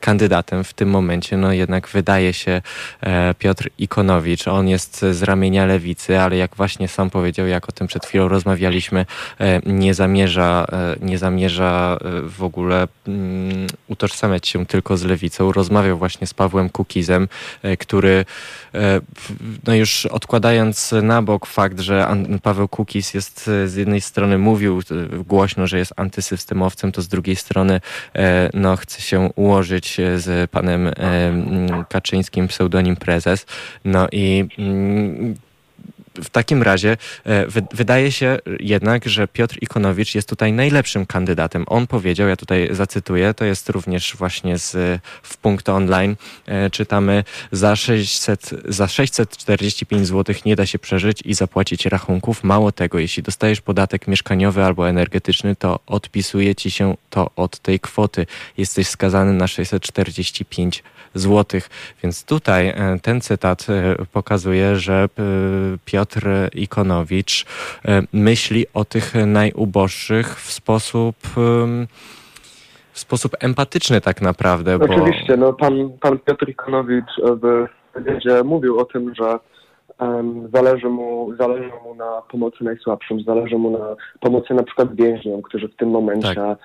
kandydatem w tym momencie, no jednak wydaje się Piotr Ikonowicz. On jest z ramienia lewicy, ale jak właśnie sam powiedział, jak o tym przed chwilą rozmawialiśmy, nie zamierza, nie zamierza w ogóle mm, utożsamiać się tylko z lewicą. Rozmawiał właśnie z Pawłem Kukizem, e, który e, no już odkładając na bok fakt, że Paweł Kukiz jest e, z jednej strony mówił głośno, że jest antysystemowcem, to z drugiej strony no, chce się ułożyć z panem Kaczyńskim, pseudonim prezes. No i mm, w takim razie e, wydaje się jednak, że Piotr Ikonowicz jest tutaj najlepszym kandydatem. On powiedział, ja tutaj zacytuję, to jest również właśnie z, w punkt online, e, czytamy za 600, za 645 zł nie da się przeżyć i zapłacić rachunków. Mało tego, jeśli dostajesz podatek mieszkaniowy albo energetyczny, to odpisuje ci się to od tej kwoty. Jesteś skazany na 645 zł. Więc tutaj e, ten cytat pokazuje, że Piotr Piotr Ikonowicz e, myśli o tych najuboższych w sposób w sposób empatyczny tak naprawdę. Bo... Oczywiście, no pan, pan Piotr Ikonowicz w wywiadzie mówił o tym, że um, zależy, mu, zależy mu na pomocy najsłabszym, zależy mu na pomocy na przykład więźniom, którzy w tym momencie tak e,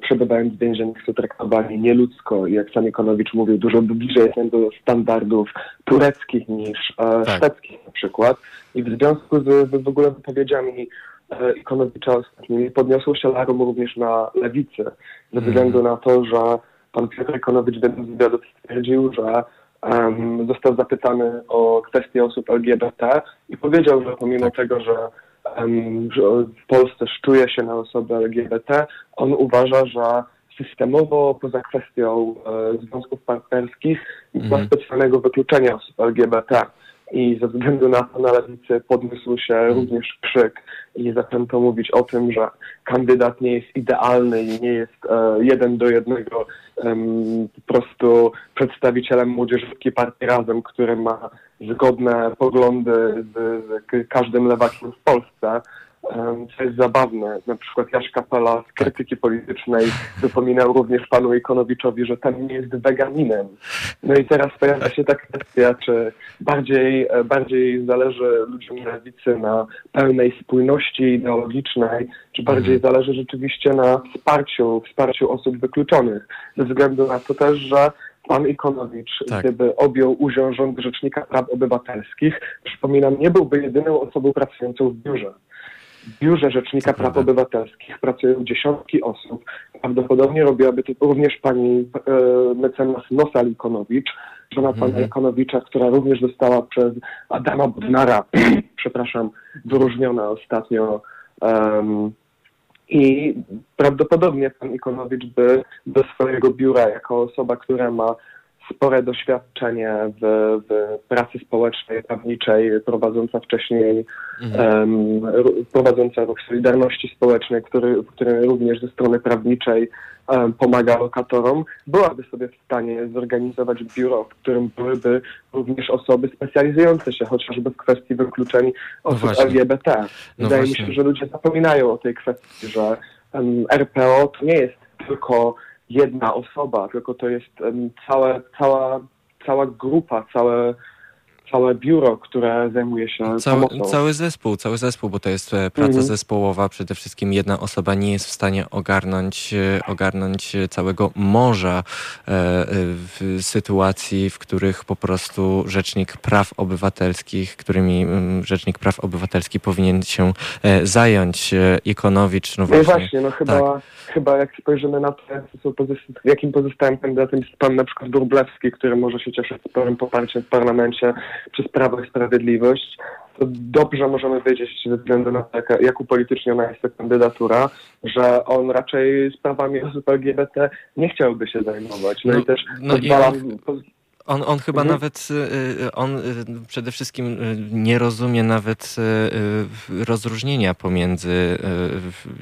przebywając w więzieniu są traktowani nieludzko i jak sam Ikonowicz mówił, dużo bliżej są do standardów tureckich niż e, tak. szwedzkich na przykład. I w związku z, w ogóle wypowiedziami e, Ikonowicza ostatnimi podniosło się alarm również na lewicy, ze mhm. względu na to, że pan Piotr Ikonowicz w jednym z wywiadów stwierdził, że um, został zapytany o kwestię osób LGBT i powiedział, że pomimo tak. tego, że w Polsce szczuje się na osoby LGBT, on uważa, że systemowo poza kwestią e, związków partnerskich nie ma mhm. specjalnego wykluczenia osób LGBT. I ze względu na to na lewicy podniósł się mhm. również krzyk i zaczęto mówić o tym, że kandydat nie jest idealny i nie jest e, jeden do jednego po prostu przedstawicielem młodzieżówki partii Razem, który ma zgodne poglądy z, z każdym lewakiem w Polsce, co jest zabawne. Na przykład Jaś Kapela z krytyki politycznej wypominał również panu Ikonowiczowi, że ten nie jest weganinem. No i teraz pojawia się ta kwestia, czy bardziej, bardziej zależy ludziom lewicy na pełnej spójności ideologicznej, czy bardziej mhm. zależy rzeczywiście na wsparciu, wsparciu osób wykluczonych. Ze względu na to też, że pan Ikonowicz, tak. gdyby objął udział rząd Rzecznika Praw Obywatelskich, przypominam, nie byłby jedyną osobą pracującą w biurze. W biurze Rzecznika Praw Obywatelskich pracują dziesiątki osób. Prawdopodobnie robiłaby to również pani e, mecenas Nosa Ikonowicz, żona pana mhm. Która również została przez Adama Bodnara, przepraszam, wyróżniona ostatnio um, i prawdopodobnie pan Ikonowicz by do swojego biura, jako osoba, która ma spore doświadczenie w, w pracy społecznej, prawniczej, prowadząca wcześniej, mhm. um, prowadząca ruch Solidarności Społecznej, który, który również ze strony prawniczej um, pomaga lokatorom, byłaby sobie w stanie zorganizować biuro, w którym byłyby również osoby specjalizujące się chociażby w kwestii wykluczeń no osób no LGBT. Wydaje no mi się, że ludzie zapominają o tej kwestii, że um, RPO to nie jest tylko jedna osoba, tylko to jest całe, cała, cała grupa, całe całe biuro, które zajmuje się cały, pomocą. Cały zespół, cały zespół, bo to jest e, praca mhm. zespołowa. Przede wszystkim jedna osoba nie jest w stanie ogarnąć, e, ogarnąć całego morza e, w sytuacji, w których po prostu Rzecznik Praw Obywatelskich, którymi Rzecznik Praw Obywatelskich powinien się zająć. Ikonowicz, no właśnie. No właśnie, no chyba, tak. chyba jak spojrzymy na to, jakim pozostałym kandydatem jest pan na przykład Durblewski, który może się cieszyć sporym poparciem w parlamencie, przez Prawo i Sprawiedliwość, to dobrze możemy wiedzieć ze względu na to, jak upolityczniona jest ta kandydatura, że on raczej sprawami osób LGBT nie chciałby się zajmować. No, no i też no pozwala, i on, on chyba mhm. nawet, y, y, on y, przede wszystkim nie rozumie nawet rozróżnienia pomiędzy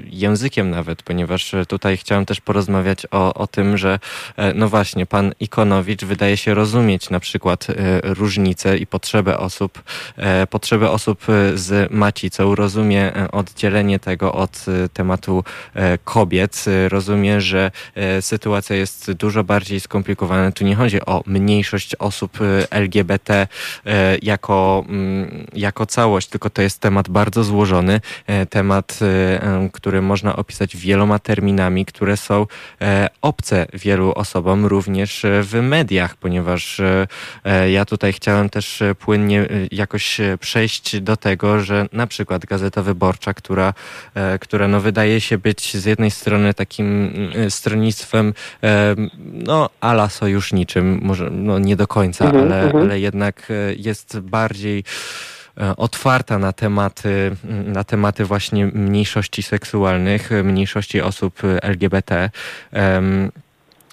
językiem nawet, ponieważ tutaj chciałem też porozmawiać o, o tym, że e, no właśnie, pan Ikonowicz wydaje się rozumieć na przykład różnice i potrzebę osób, e, potrzebę osób z macicą, rozumie e, oddzielenie tego od tematu kobiet, rozumie, że sytuacja jest dużo bardziej skomplikowana. Tu nie chodzi o mniejszość większość osób y, LGBT y, jako, mm, jako całość, tylko to jest temat bardzo złożony, y, temat, który można opisać wieloma terminami, które są obce wielu osobom, również w mediach, ponieważ ja tutaj chciałem też płynnie jakoś przejść do tego, że na przykład Gazeta Wyborcza, która, która no wydaje się być z jednej strony takim stronnictwem no ala sojuszniczym, może no nie do końca, mhm, ale, mhm. ale jednak e, jest bardziej e, otwarta na tematy, na tematy właśnie mniejszości seksualnych, mniejszości osób LGBT.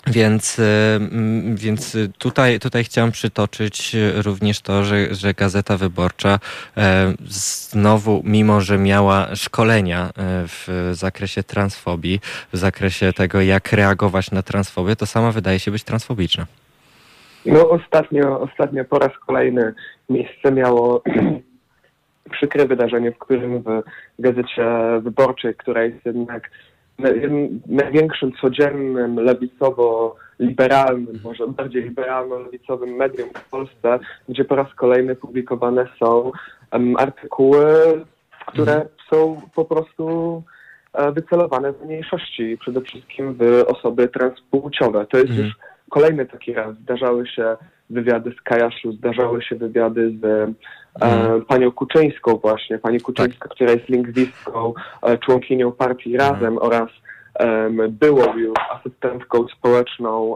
Więc, więc tutaj, tutaj chciałem przytoczyć również to, że, że Gazeta Wyborcza znowu, mimo że miała szkolenia w zakresie transfobii, w zakresie tego, jak reagować na transfobię, to sama wydaje się być transfobiczna. No ostatnio, ostatnio po raz kolejny miejsce miało przykre wydarzenie, w którym w Gazecie Wyborczej, która jest jednak największym codziennym lewicowo-liberalnym, może bardziej liberalno-lewicowym medium w Polsce, gdzie po raz kolejny publikowane są um, artykuły, które mhm. są po prostu e, wycelowane w mniejszości, przede wszystkim w osoby transpłciowe. To jest mhm. już kolejny taki raz. Zdarzały się wywiady z Kajaszu, zdarzały się wywiady z e, mhm. panią Kuczyńską właśnie, pani Kuczyńska, tak. która jest lingwistką, e, członkinią partii mhm. Razem oraz byłą już asystentką społeczną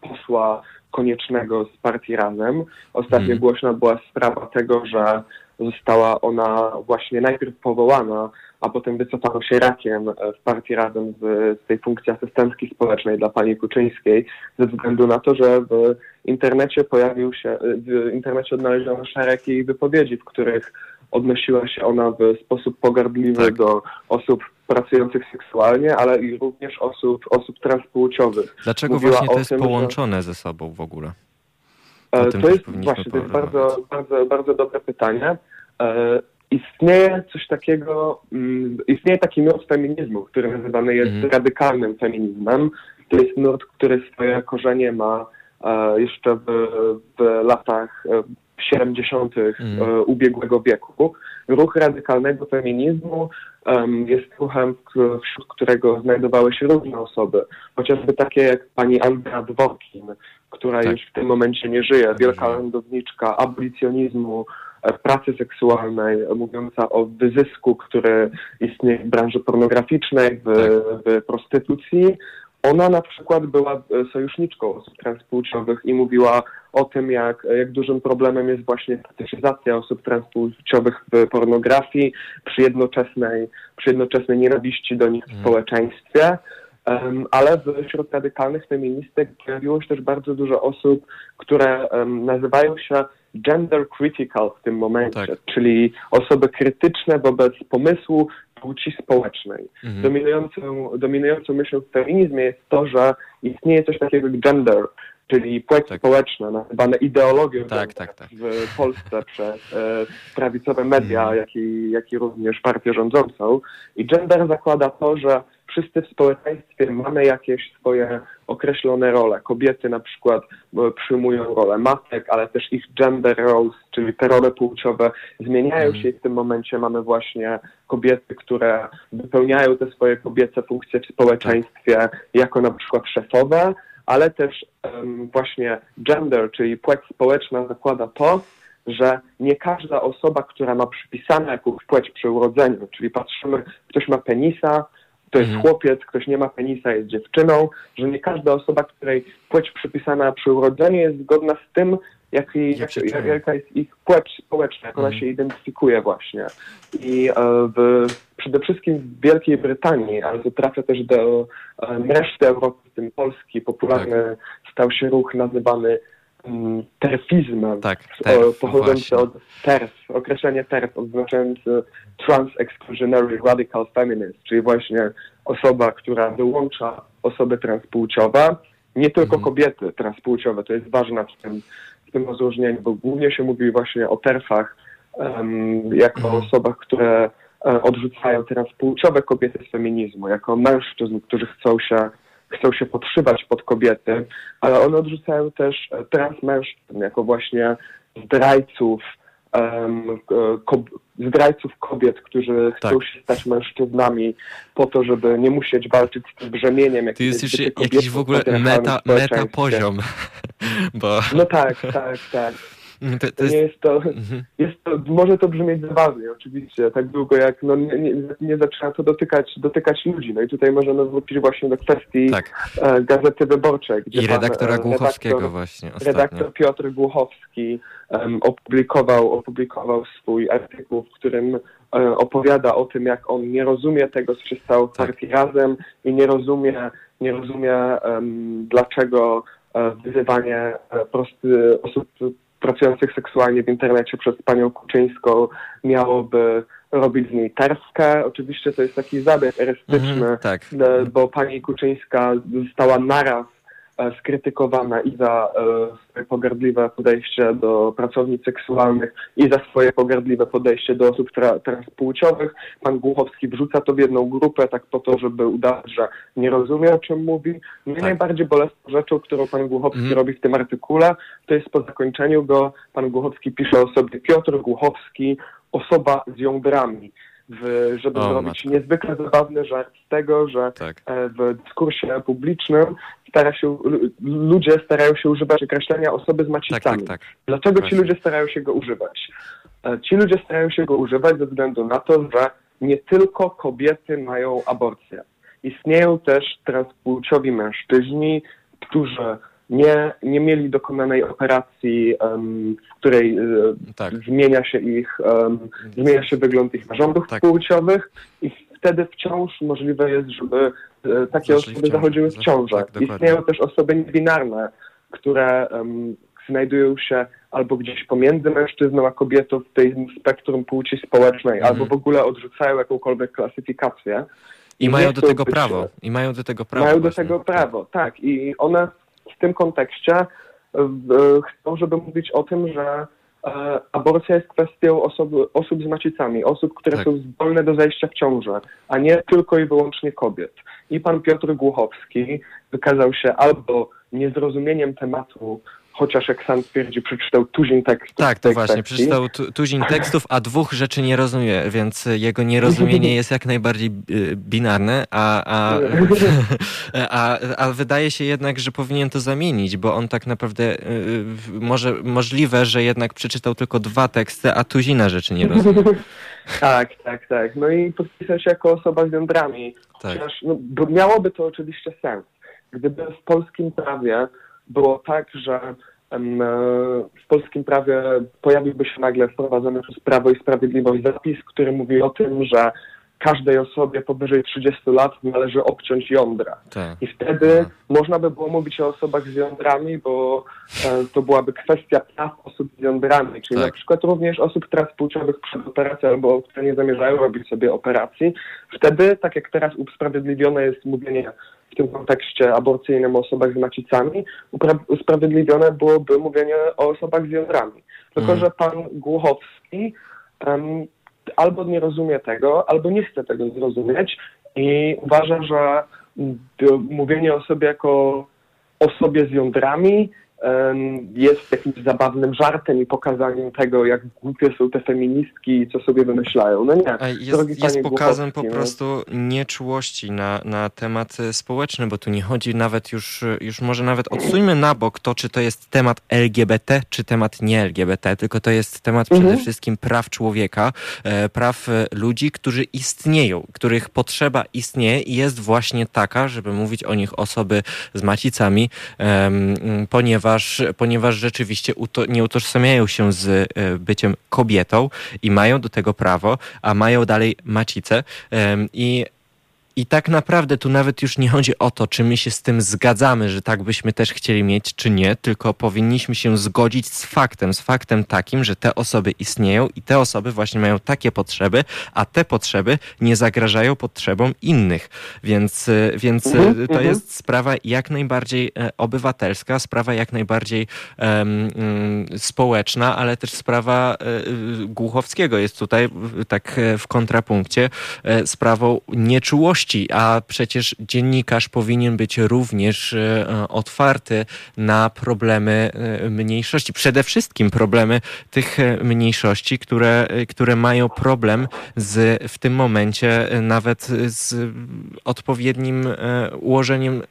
posła Koniecznego z partii Razem. Ostatnio mhm. głośna była sprawa tego, że została ona właśnie najpierw powołana a potem wycofano się rakiem e, w partii razem z, z tej funkcji asystentki społecznej dla pani Kuczyńskiej, ze względu na to, że w internecie pojawił się, w internecie odnaleziono szereg jej wypowiedzi, w których odnosiła się ona w sposób pogardliwy tak. do osób pracujących seksualnie, ale i również osób, osób transpłciowych. Dlaczego Mówiła właśnie to jest tym, połączone że... ze sobą w ogóle? E, to jest właśnie, to jest bardzo, bardzo, bardzo dobre pytanie. E, istnieje coś takiego, um, istnieje taki nurt feminizmu, który nazywany jest mm. radykalnym feminizmem. To jest nurt, który swoje korzenie ma e, jeszcze w, w latach e, 70. Mm. E, ubiegłego wieku. Ruch radykalnego feminizmu um, jest ruchem, wśród którego znajdowały się różne osoby, chociażby takie jak pani Andrea Dworkin, która tak. już w tym momencie nie żyje, wielka lądowniczka abolicjonizmu, pracy seksualnej, mówiąca o wyzysku, który istnieje w branży pornograficznej, w, tak. w prostytucji. Ona na przykład była e, sojuszniczką osób transpłciowych i mówiła o tym, jak, jak dużym problemem jest właśnie fetyszyzacja osób transpłciowych w pornografii przy jednoczesnej, przy jednoczesnej nienawiści do nich w mm. społeczeństwie. ale wśród radykalnych feministek pojawiło się też bardzo dużo osób, które nazywają się gender critical w tym momencie, tak. czyli osoby krytyczne wobec pomysłu płci społecznej. Mhm. Dominującą, dominującą myślą w feminizmie jest to, że istnieje coś takiego jak gender, czyli płeć tak. społeczna, nazywane ideologią tak, tak, tak. w Polsce przez e, prawicowe media, mm. jak, i, jak i również partię rządzącą. I gender zakłada to, że wszyscy w społeczeństwie mamy jakieś swoje określone role. Kobiety na przykład e, przyjmują rolę matek, ale też ich gender roles, czyli te role płciowe zmieniają mm. się i w tym momencie mamy właśnie kobiety, które wypełniają te swoje kobiece funkcje w społeczeństwie jako na przykład szefowe, ale też um, właśnie gender, czyli płeć społeczna zakłada to, że nie każda osoba, która ma przypisane jakąś płeć przy urodzeniu, czyli patrzymy, ktoś ma penisa, to jest mhm. chłopiec, ktoś nie ma penisa, jest dziewczyną, że nie każda osoba, której płeć przypisana przy urodzeniu jest zgodna z tym, jak, jak, jak, jaka jest ich płeć społeczna, jak ona mhm. się identyfikuje właśnie. I e, w, przede wszystkim w Wielkiej Brytanii, ale to trafia też do e, reszty Europy, w tym Polski, popularny tak. stał się ruch nazywany terfizmem, tak, terf, pochodzący od TERF, określenie TERF oznaczające Trans-Exclusionary Radical Feminist, czyli właśnie osoba, która wyłącza osoby transpłciowe, nie tylko mhm. kobiety transpłciowe, to jest ważne w tym w tym rozróżnieniu, bo głównie się mówi właśnie o terfach um, jako mhm. osobach, które um, odrzucają teraz płciowe kobiety z feminizmu, jako mężczyzn, którzy chcą się, chcą się podszywać pod kobiety, ale one odrzucają też e, trans mężczyzn jako właśnie zdrajców, um, ko zdrajców kobiet, którzy chcą tak. się stać mężczyznami po to, żeby nie musieć walczyć z tym brzemieniem. To jest już jakiś w ogóle meta, meta poziom. Bo... No tak, tak, tak. To, to jest... Nie jest to, mhm. jest to, może to brzmieć zabawnie oczywiście, tak długo jak no, nie, nie, nie zaczyna to dotykać, dotykać ludzi. No i tutaj możemy wrócić właśnie do kwestii tak. e, Gazety Wyborczej. Gdzie I redaktora pan, Głuchowskiego redaktor, właśnie ostatnio. Redaktor Piotr Głuchowski um, opublikował, opublikował swój artykuł, w którym e, opowiada o tym, jak on nie rozumie tego, co się stało w tak. partii Razem i nie rozumie, nie rozumie um, dlaczego e, wyzywanie e, prosty, osób pracujących seksualnie w internecie przez panią Kuczyńską miałoby robić z niej terskę. Oczywiście to jest taki zabieg erystyczny, mm, tak. Bo pani Kuczyńska została naraz skrytykowana i za e, swoje pogardliwe podejście do pracownic seksualnych i za swoje pogardliwe podejście do osób tra transpłciowych. Pan Głuchowski wrzuca to w jedną grupę tak po to, żeby udawać, że nie rozumie o czym mówi. Mnie tak. najbardziej bolesną rzeczą, którą pan Głuchowski mm. robi w tym artykule, to jest po zakończeniu go pan Głuchowski pisze o sobie Piotr Głuchowski, osoba z jądrami. W, żeby o, zrobić matko. niezwykle zabawny żart z tego, że tak. E, w dyskursie publicznym stara się, ludzie starają się używać określenia osoby z macicami. Tak, tak, tak. Dlaczego Właśnie. ci ludzie starają się go używać? E, ci ludzie starają się go używać ze względu na to, że nie tylko kobiety mają aborcję. Istnieją też transpłciowi mężczyźni, którzy nie, nie mieli dokonanej operacji, um, w której um, tak. zmienia się ich, um, zmienia się wygląd ich narządów tak. płciowych i wtedy wciąż możliwe jest, żeby takie Zaszli osoby zachodziły w ciążę. Tak, Istnieją też osoby niebinarne, które um, znajdują się albo gdzieś pomiędzy mężczyzną a kobietą w tej spektrum płci społecznej, mhm. albo w ogóle odrzucają jakąkolwiek klasyfikację. I, I mają do tego prawo. I mają do tego prawo. Mają właśnie. do tego prawo, tak. I one w tym kontekście e, chcą, żeby mówić o tym, że e, aborcja jest kwestią osób, osób z macicami, osób, które tak. są zdolne do zajścia w ciążę, a nie tylko i wyłącznie kobiet. I pan Piotr Głuchowski wykazał się albo niezrozumieniem tematu chociaż jak sam twierdzi, przeczytał tuzin tekstów. Tak, to właśnie, przeczytał tu, tuzin tekstów, a dwóch rzeczy nie rozumie, więc jego nierozumienie jest jak najbardziej y, binarne, a, a, a, a wydaje się jednak, że powinien to zamienić, bo on tak naprawdę y, może możliwe, że jednak przeczytał tylko dwa teksty, a tuzina rzeczy nie rozumie. tak, tak, tak. No i podpisał się jako osoba z jądrami. Tak. Chociaż, no, miałoby to oczywiście sens. Gdyby w polskim prawie było tak, że e, w polskim prawie pojawiłby się nagle wprowadzony przez Prawo i Sprawiedliwość zapis, który mówi o tym, że każdej osobie powyżej 30 lat należy obciąć jądra. Tak. I wtedy można by było mówić o osobach z jądrami, bo e, to byłaby kwestia praw osób z jądrami, czyli Tak. na przykład również osób transpłciowych przed operacją albo które nie zamierzają robić sobie operacji. Wtedy, tak jak teraz usprawiedliwione jest mówienie w tym kontekście aborcyjnym o osobach z macicami, usprawiedliwione byłoby mówienie o osobach z jądrami. Tylko, Mhm. że pan Głuchowski albo nie rozumie tego, albo nie chce tego zrozumieć i uważa, że mówienie o sobie jako osobie z jądrami jest jakimś zabawnym żartem i pokazaniem tego, jak głupie są te feministki i co sobie wymyślają. No nie, Jest, jest pokazem po prostu nieczułości na, na temat e, społeczny, bo tu nie chodzi nawet już, już może nawet odsuńmy na bok to, czy to jest temat LGBT, czy temat nie LGBT, tylko to jest temat Mhm. przede wszystkim praw człowieka, e, praw e, ludzi, którzy istnieją, których potrzeba istnieje i jest właśnie taka, żeby mówić o nich osoby z macicami, em, ponieważ, ponieważ rzeczywiście uto, nie utożsamiają się z e, byciem kobietą i mają do tego prawo, a mają dalej macicę. I i tak naprawdę tu nawet już nie chodzi o to, czy my się z tym zgadzamy, że tak byśmy też chcieli mieć, czy nie, tylko powinniśmy się zgodzić z faktem, z faktem takim, że te osoby istnieją i te osoby właśnie mają takie potrzeby, a te potrzeby nie zagrażają potrzebom innych. Więc, e, więc e, Mhm, to mhm. jest sprawa jak najbardziej e, obywatelska, sprawa jak najbardziej mm, społeczna, ale też sprawa y, Głuchowskiego jest tutaj tak e, w kontrapunkcie sprawą nieczułości, a przecież dziennikarz powinien być również e, otwarty na problemy e, mniejszości. Przede wszystkim problemy tych e, mniejszości, które, które mają problem z w tym momencie nawet z odpowiednim ułożeniem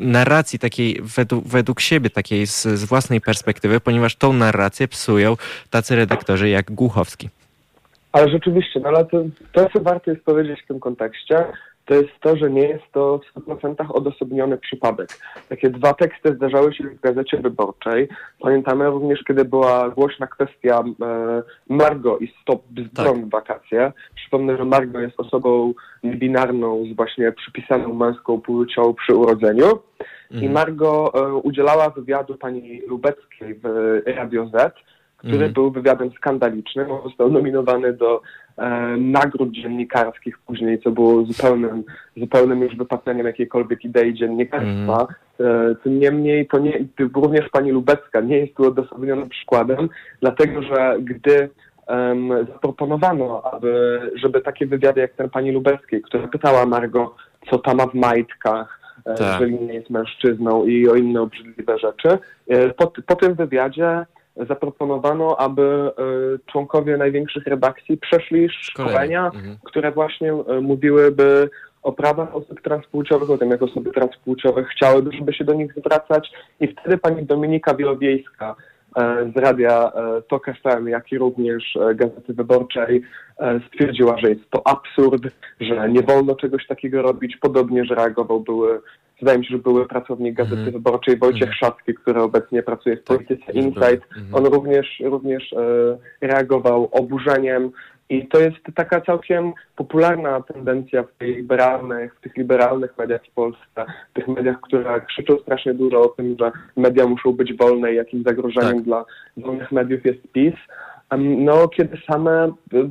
narracji takiej według, według siebie, takiej z, z własnej perspektywy, ponieważ tą narrację psują tacy redaktorzy jak Głuchowski. Ale rzeczywiście, no ale to, to, co warto jest powiedzieć w tym kontekście, to jest to, że nie jest to w 100% odosobniony przypadek. Takie dwa teksty zdarzały się w Gazecie Wyborczej. Pamiętamy również, kiedy była głośna kwestia e, Margo i Stop Bzdrom w wakacje. Przypomnę, że Margo jest osobą niebinarną z właśnie przypisaną męską płcią przy urodzeniu. I Mhm. Margo e, udzielała wywiadu pani Lubeckiej w Radio Z, który Mhm. był wywiadem skandalicznym. On został nominowany do e, nagród dziennikarskich później, co było zupełnym, zupełnym już wypaczeniem jakiejkolwiek idei dziennikarstwa. E, tym niemniej to nie, również pani Lubecka nie jest tu odosobnionym przykładem, dlatego że gdy em, zaproponowano, aby, żeby takie wywiady jak ten pani Lubeckiej, która pytała Margo, co ta ma w majtkach, e, Tak. jeżeli nie jest mężczyzną i o inne obrzydliwe rzeczy. E, Po, po tym wywiadzie zaproponowano, aby e, członkowie największych redakcji przeszli szkolenia, Mhm. które właśnie e, mówiłyby o prawach osób transpłciowych, o tym, jak osoby transpłciowe chciałyby, żeby się do nich zwracać. I wtedy pani Dominika Wielowiejska e, z radia TOK FM, jak i również Gazety Wyborczej stwierdziła, że jest to absurd, że nie wolno czegoś takiego robić. Podobnie, że reagował były, wydaje mi się, że były pracownik Gazety Mhm. Wyborczej Wojciech. Szafki, który obecnie pracuje w Tak, Polityce był. Insight. Mhm. On również, również e, reagował oburzeniem i to jest taka całkiem popularna tendencja w tych liberalnych, w tych liberalnych mediach w Polsce, w tych mediach, które krzyczą strasznie dużo o tym, że media muszą być wolne i jakim zagrożeniem Tak. dla wolnych mediów jest PiS. No, kiedy same e,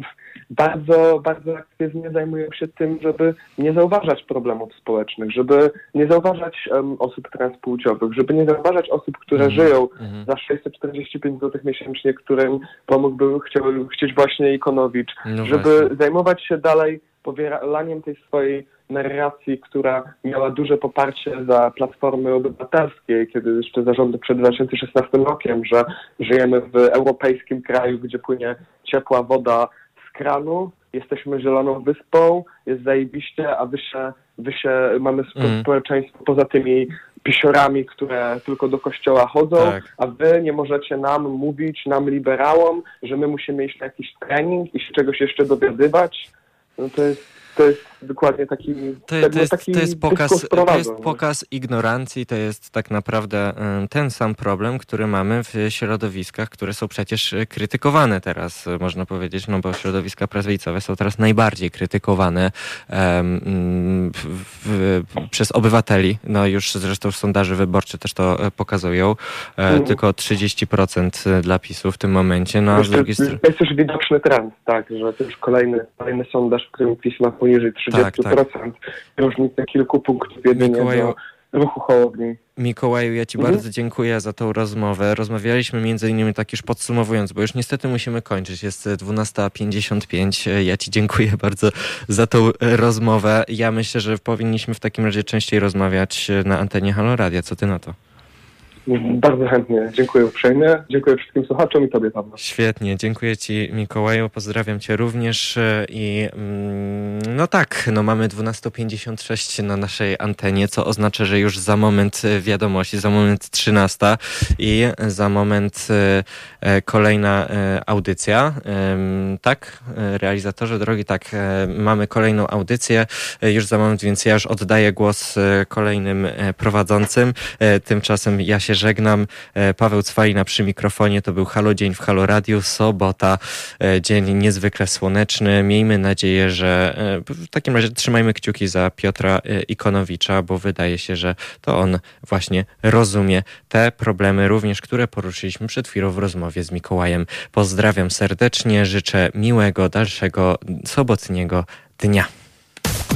bardzo, bardzo aktywnie zajmują się tym, żeby nie zauważać problemów społecznych, żeby nie zauważać em, osób transpłciowych, żeby nie zauważać osób, które Mhm. żyją Mhm. za 645 zł miesięcznie, którym pomógłby chciał, chcieć właśnie Ikonowicz, No żeby właśnie. zajmować się dalej powielaniem tej swojej narracji, która miała duże poparcie za Platformy Obywatelskiej, kiedy jeszcze zarządy przed 2016 rokiem, że żyjemy w europejskim kraju, gdzie płynie ciepła woda z kranu, jesteśmy zieloną wyspą, jest zajebiście, a wy się, wy się mamy Mm. społeczeństwo poza tymi pisiorami, które tylko do kościoła chodzą, Tak. a wy nie możecie nam mówić, nam liberałom, że my musimy iść na jakiś trening i się czegoś jeszcze dowiadywać. No to jest to jest dokładnie taki... To, to, jest, taki to, jest pokaz, to jest no. pokaz ignorancji, to jest tak naprawdę ten sam problem, który mamy w środowiskach, które są przecież y, krytykowane teraz, y, można powiedzieć, no bo środowiska prawicowe są teraz najbardziej krytykowane um, w, w, przez obywateli. No już zresztą sondaże wyborcze też to e, pokazują. E, Mhm. Tylko 30% dla PiSu w tym momencie. No a z drugiej strony... to jest już widoczny trend, tak, że to już kolejny, kolejny sondaż, w którym PiS ma poniżej 30%, Tak, różnicę kilku punktów jedynie Mikołaju, do ruchu Hołowni. Mikołaju, ja Ci Mhm. bardzo dziękuję za tą rozmowę. Rozmawialiśmy między innymi tak już podsumowując, bo już niestety musimy kończyć. Jest 12.55. Ja Ci dziękuję bardzo za tą rozmowę. Ja myślę, że powinniśmy w takim razie częściej rozmawiać na antenie Halo Radia. Co Ty na to? Bardzo chętnie, dziękuję uprzejmie, dziękuję wszystkim słuchaczom i Tobie, Paweł. Świetnie, dziękuję Ci Mikołaju, pozdrawiam Cię również. E, i mm, no tak, no mamy 12.56 na naszej antenie, co oznacza, że już za moment e, wiadomości, za moment 13 i za moment e, kolejna audycja, Em, tak, realizatorze drogi, tak, mamy kolejną audycję już za moment, więc ja już oddaję głos kolejnym prowadzącym, tymczasem ja się żegnam, E, Paweł Cwalina przy mikrofonie, to był Halo Dzień w Halo Radiu, sobota, e, dzień niezwykle słoneczny. Miejmy nadzieję, że e, w takim razie trzymajmy kciuki za Piotra Ikonowicza, bo wydaje się, że to on właśnie rozumie te problemy również, które poruszyliśmy przed chwilą w rozmowie z Mikołajem. Pozdrawiam serdecznie, życzę miłego, dalszego, sobotniego dnia.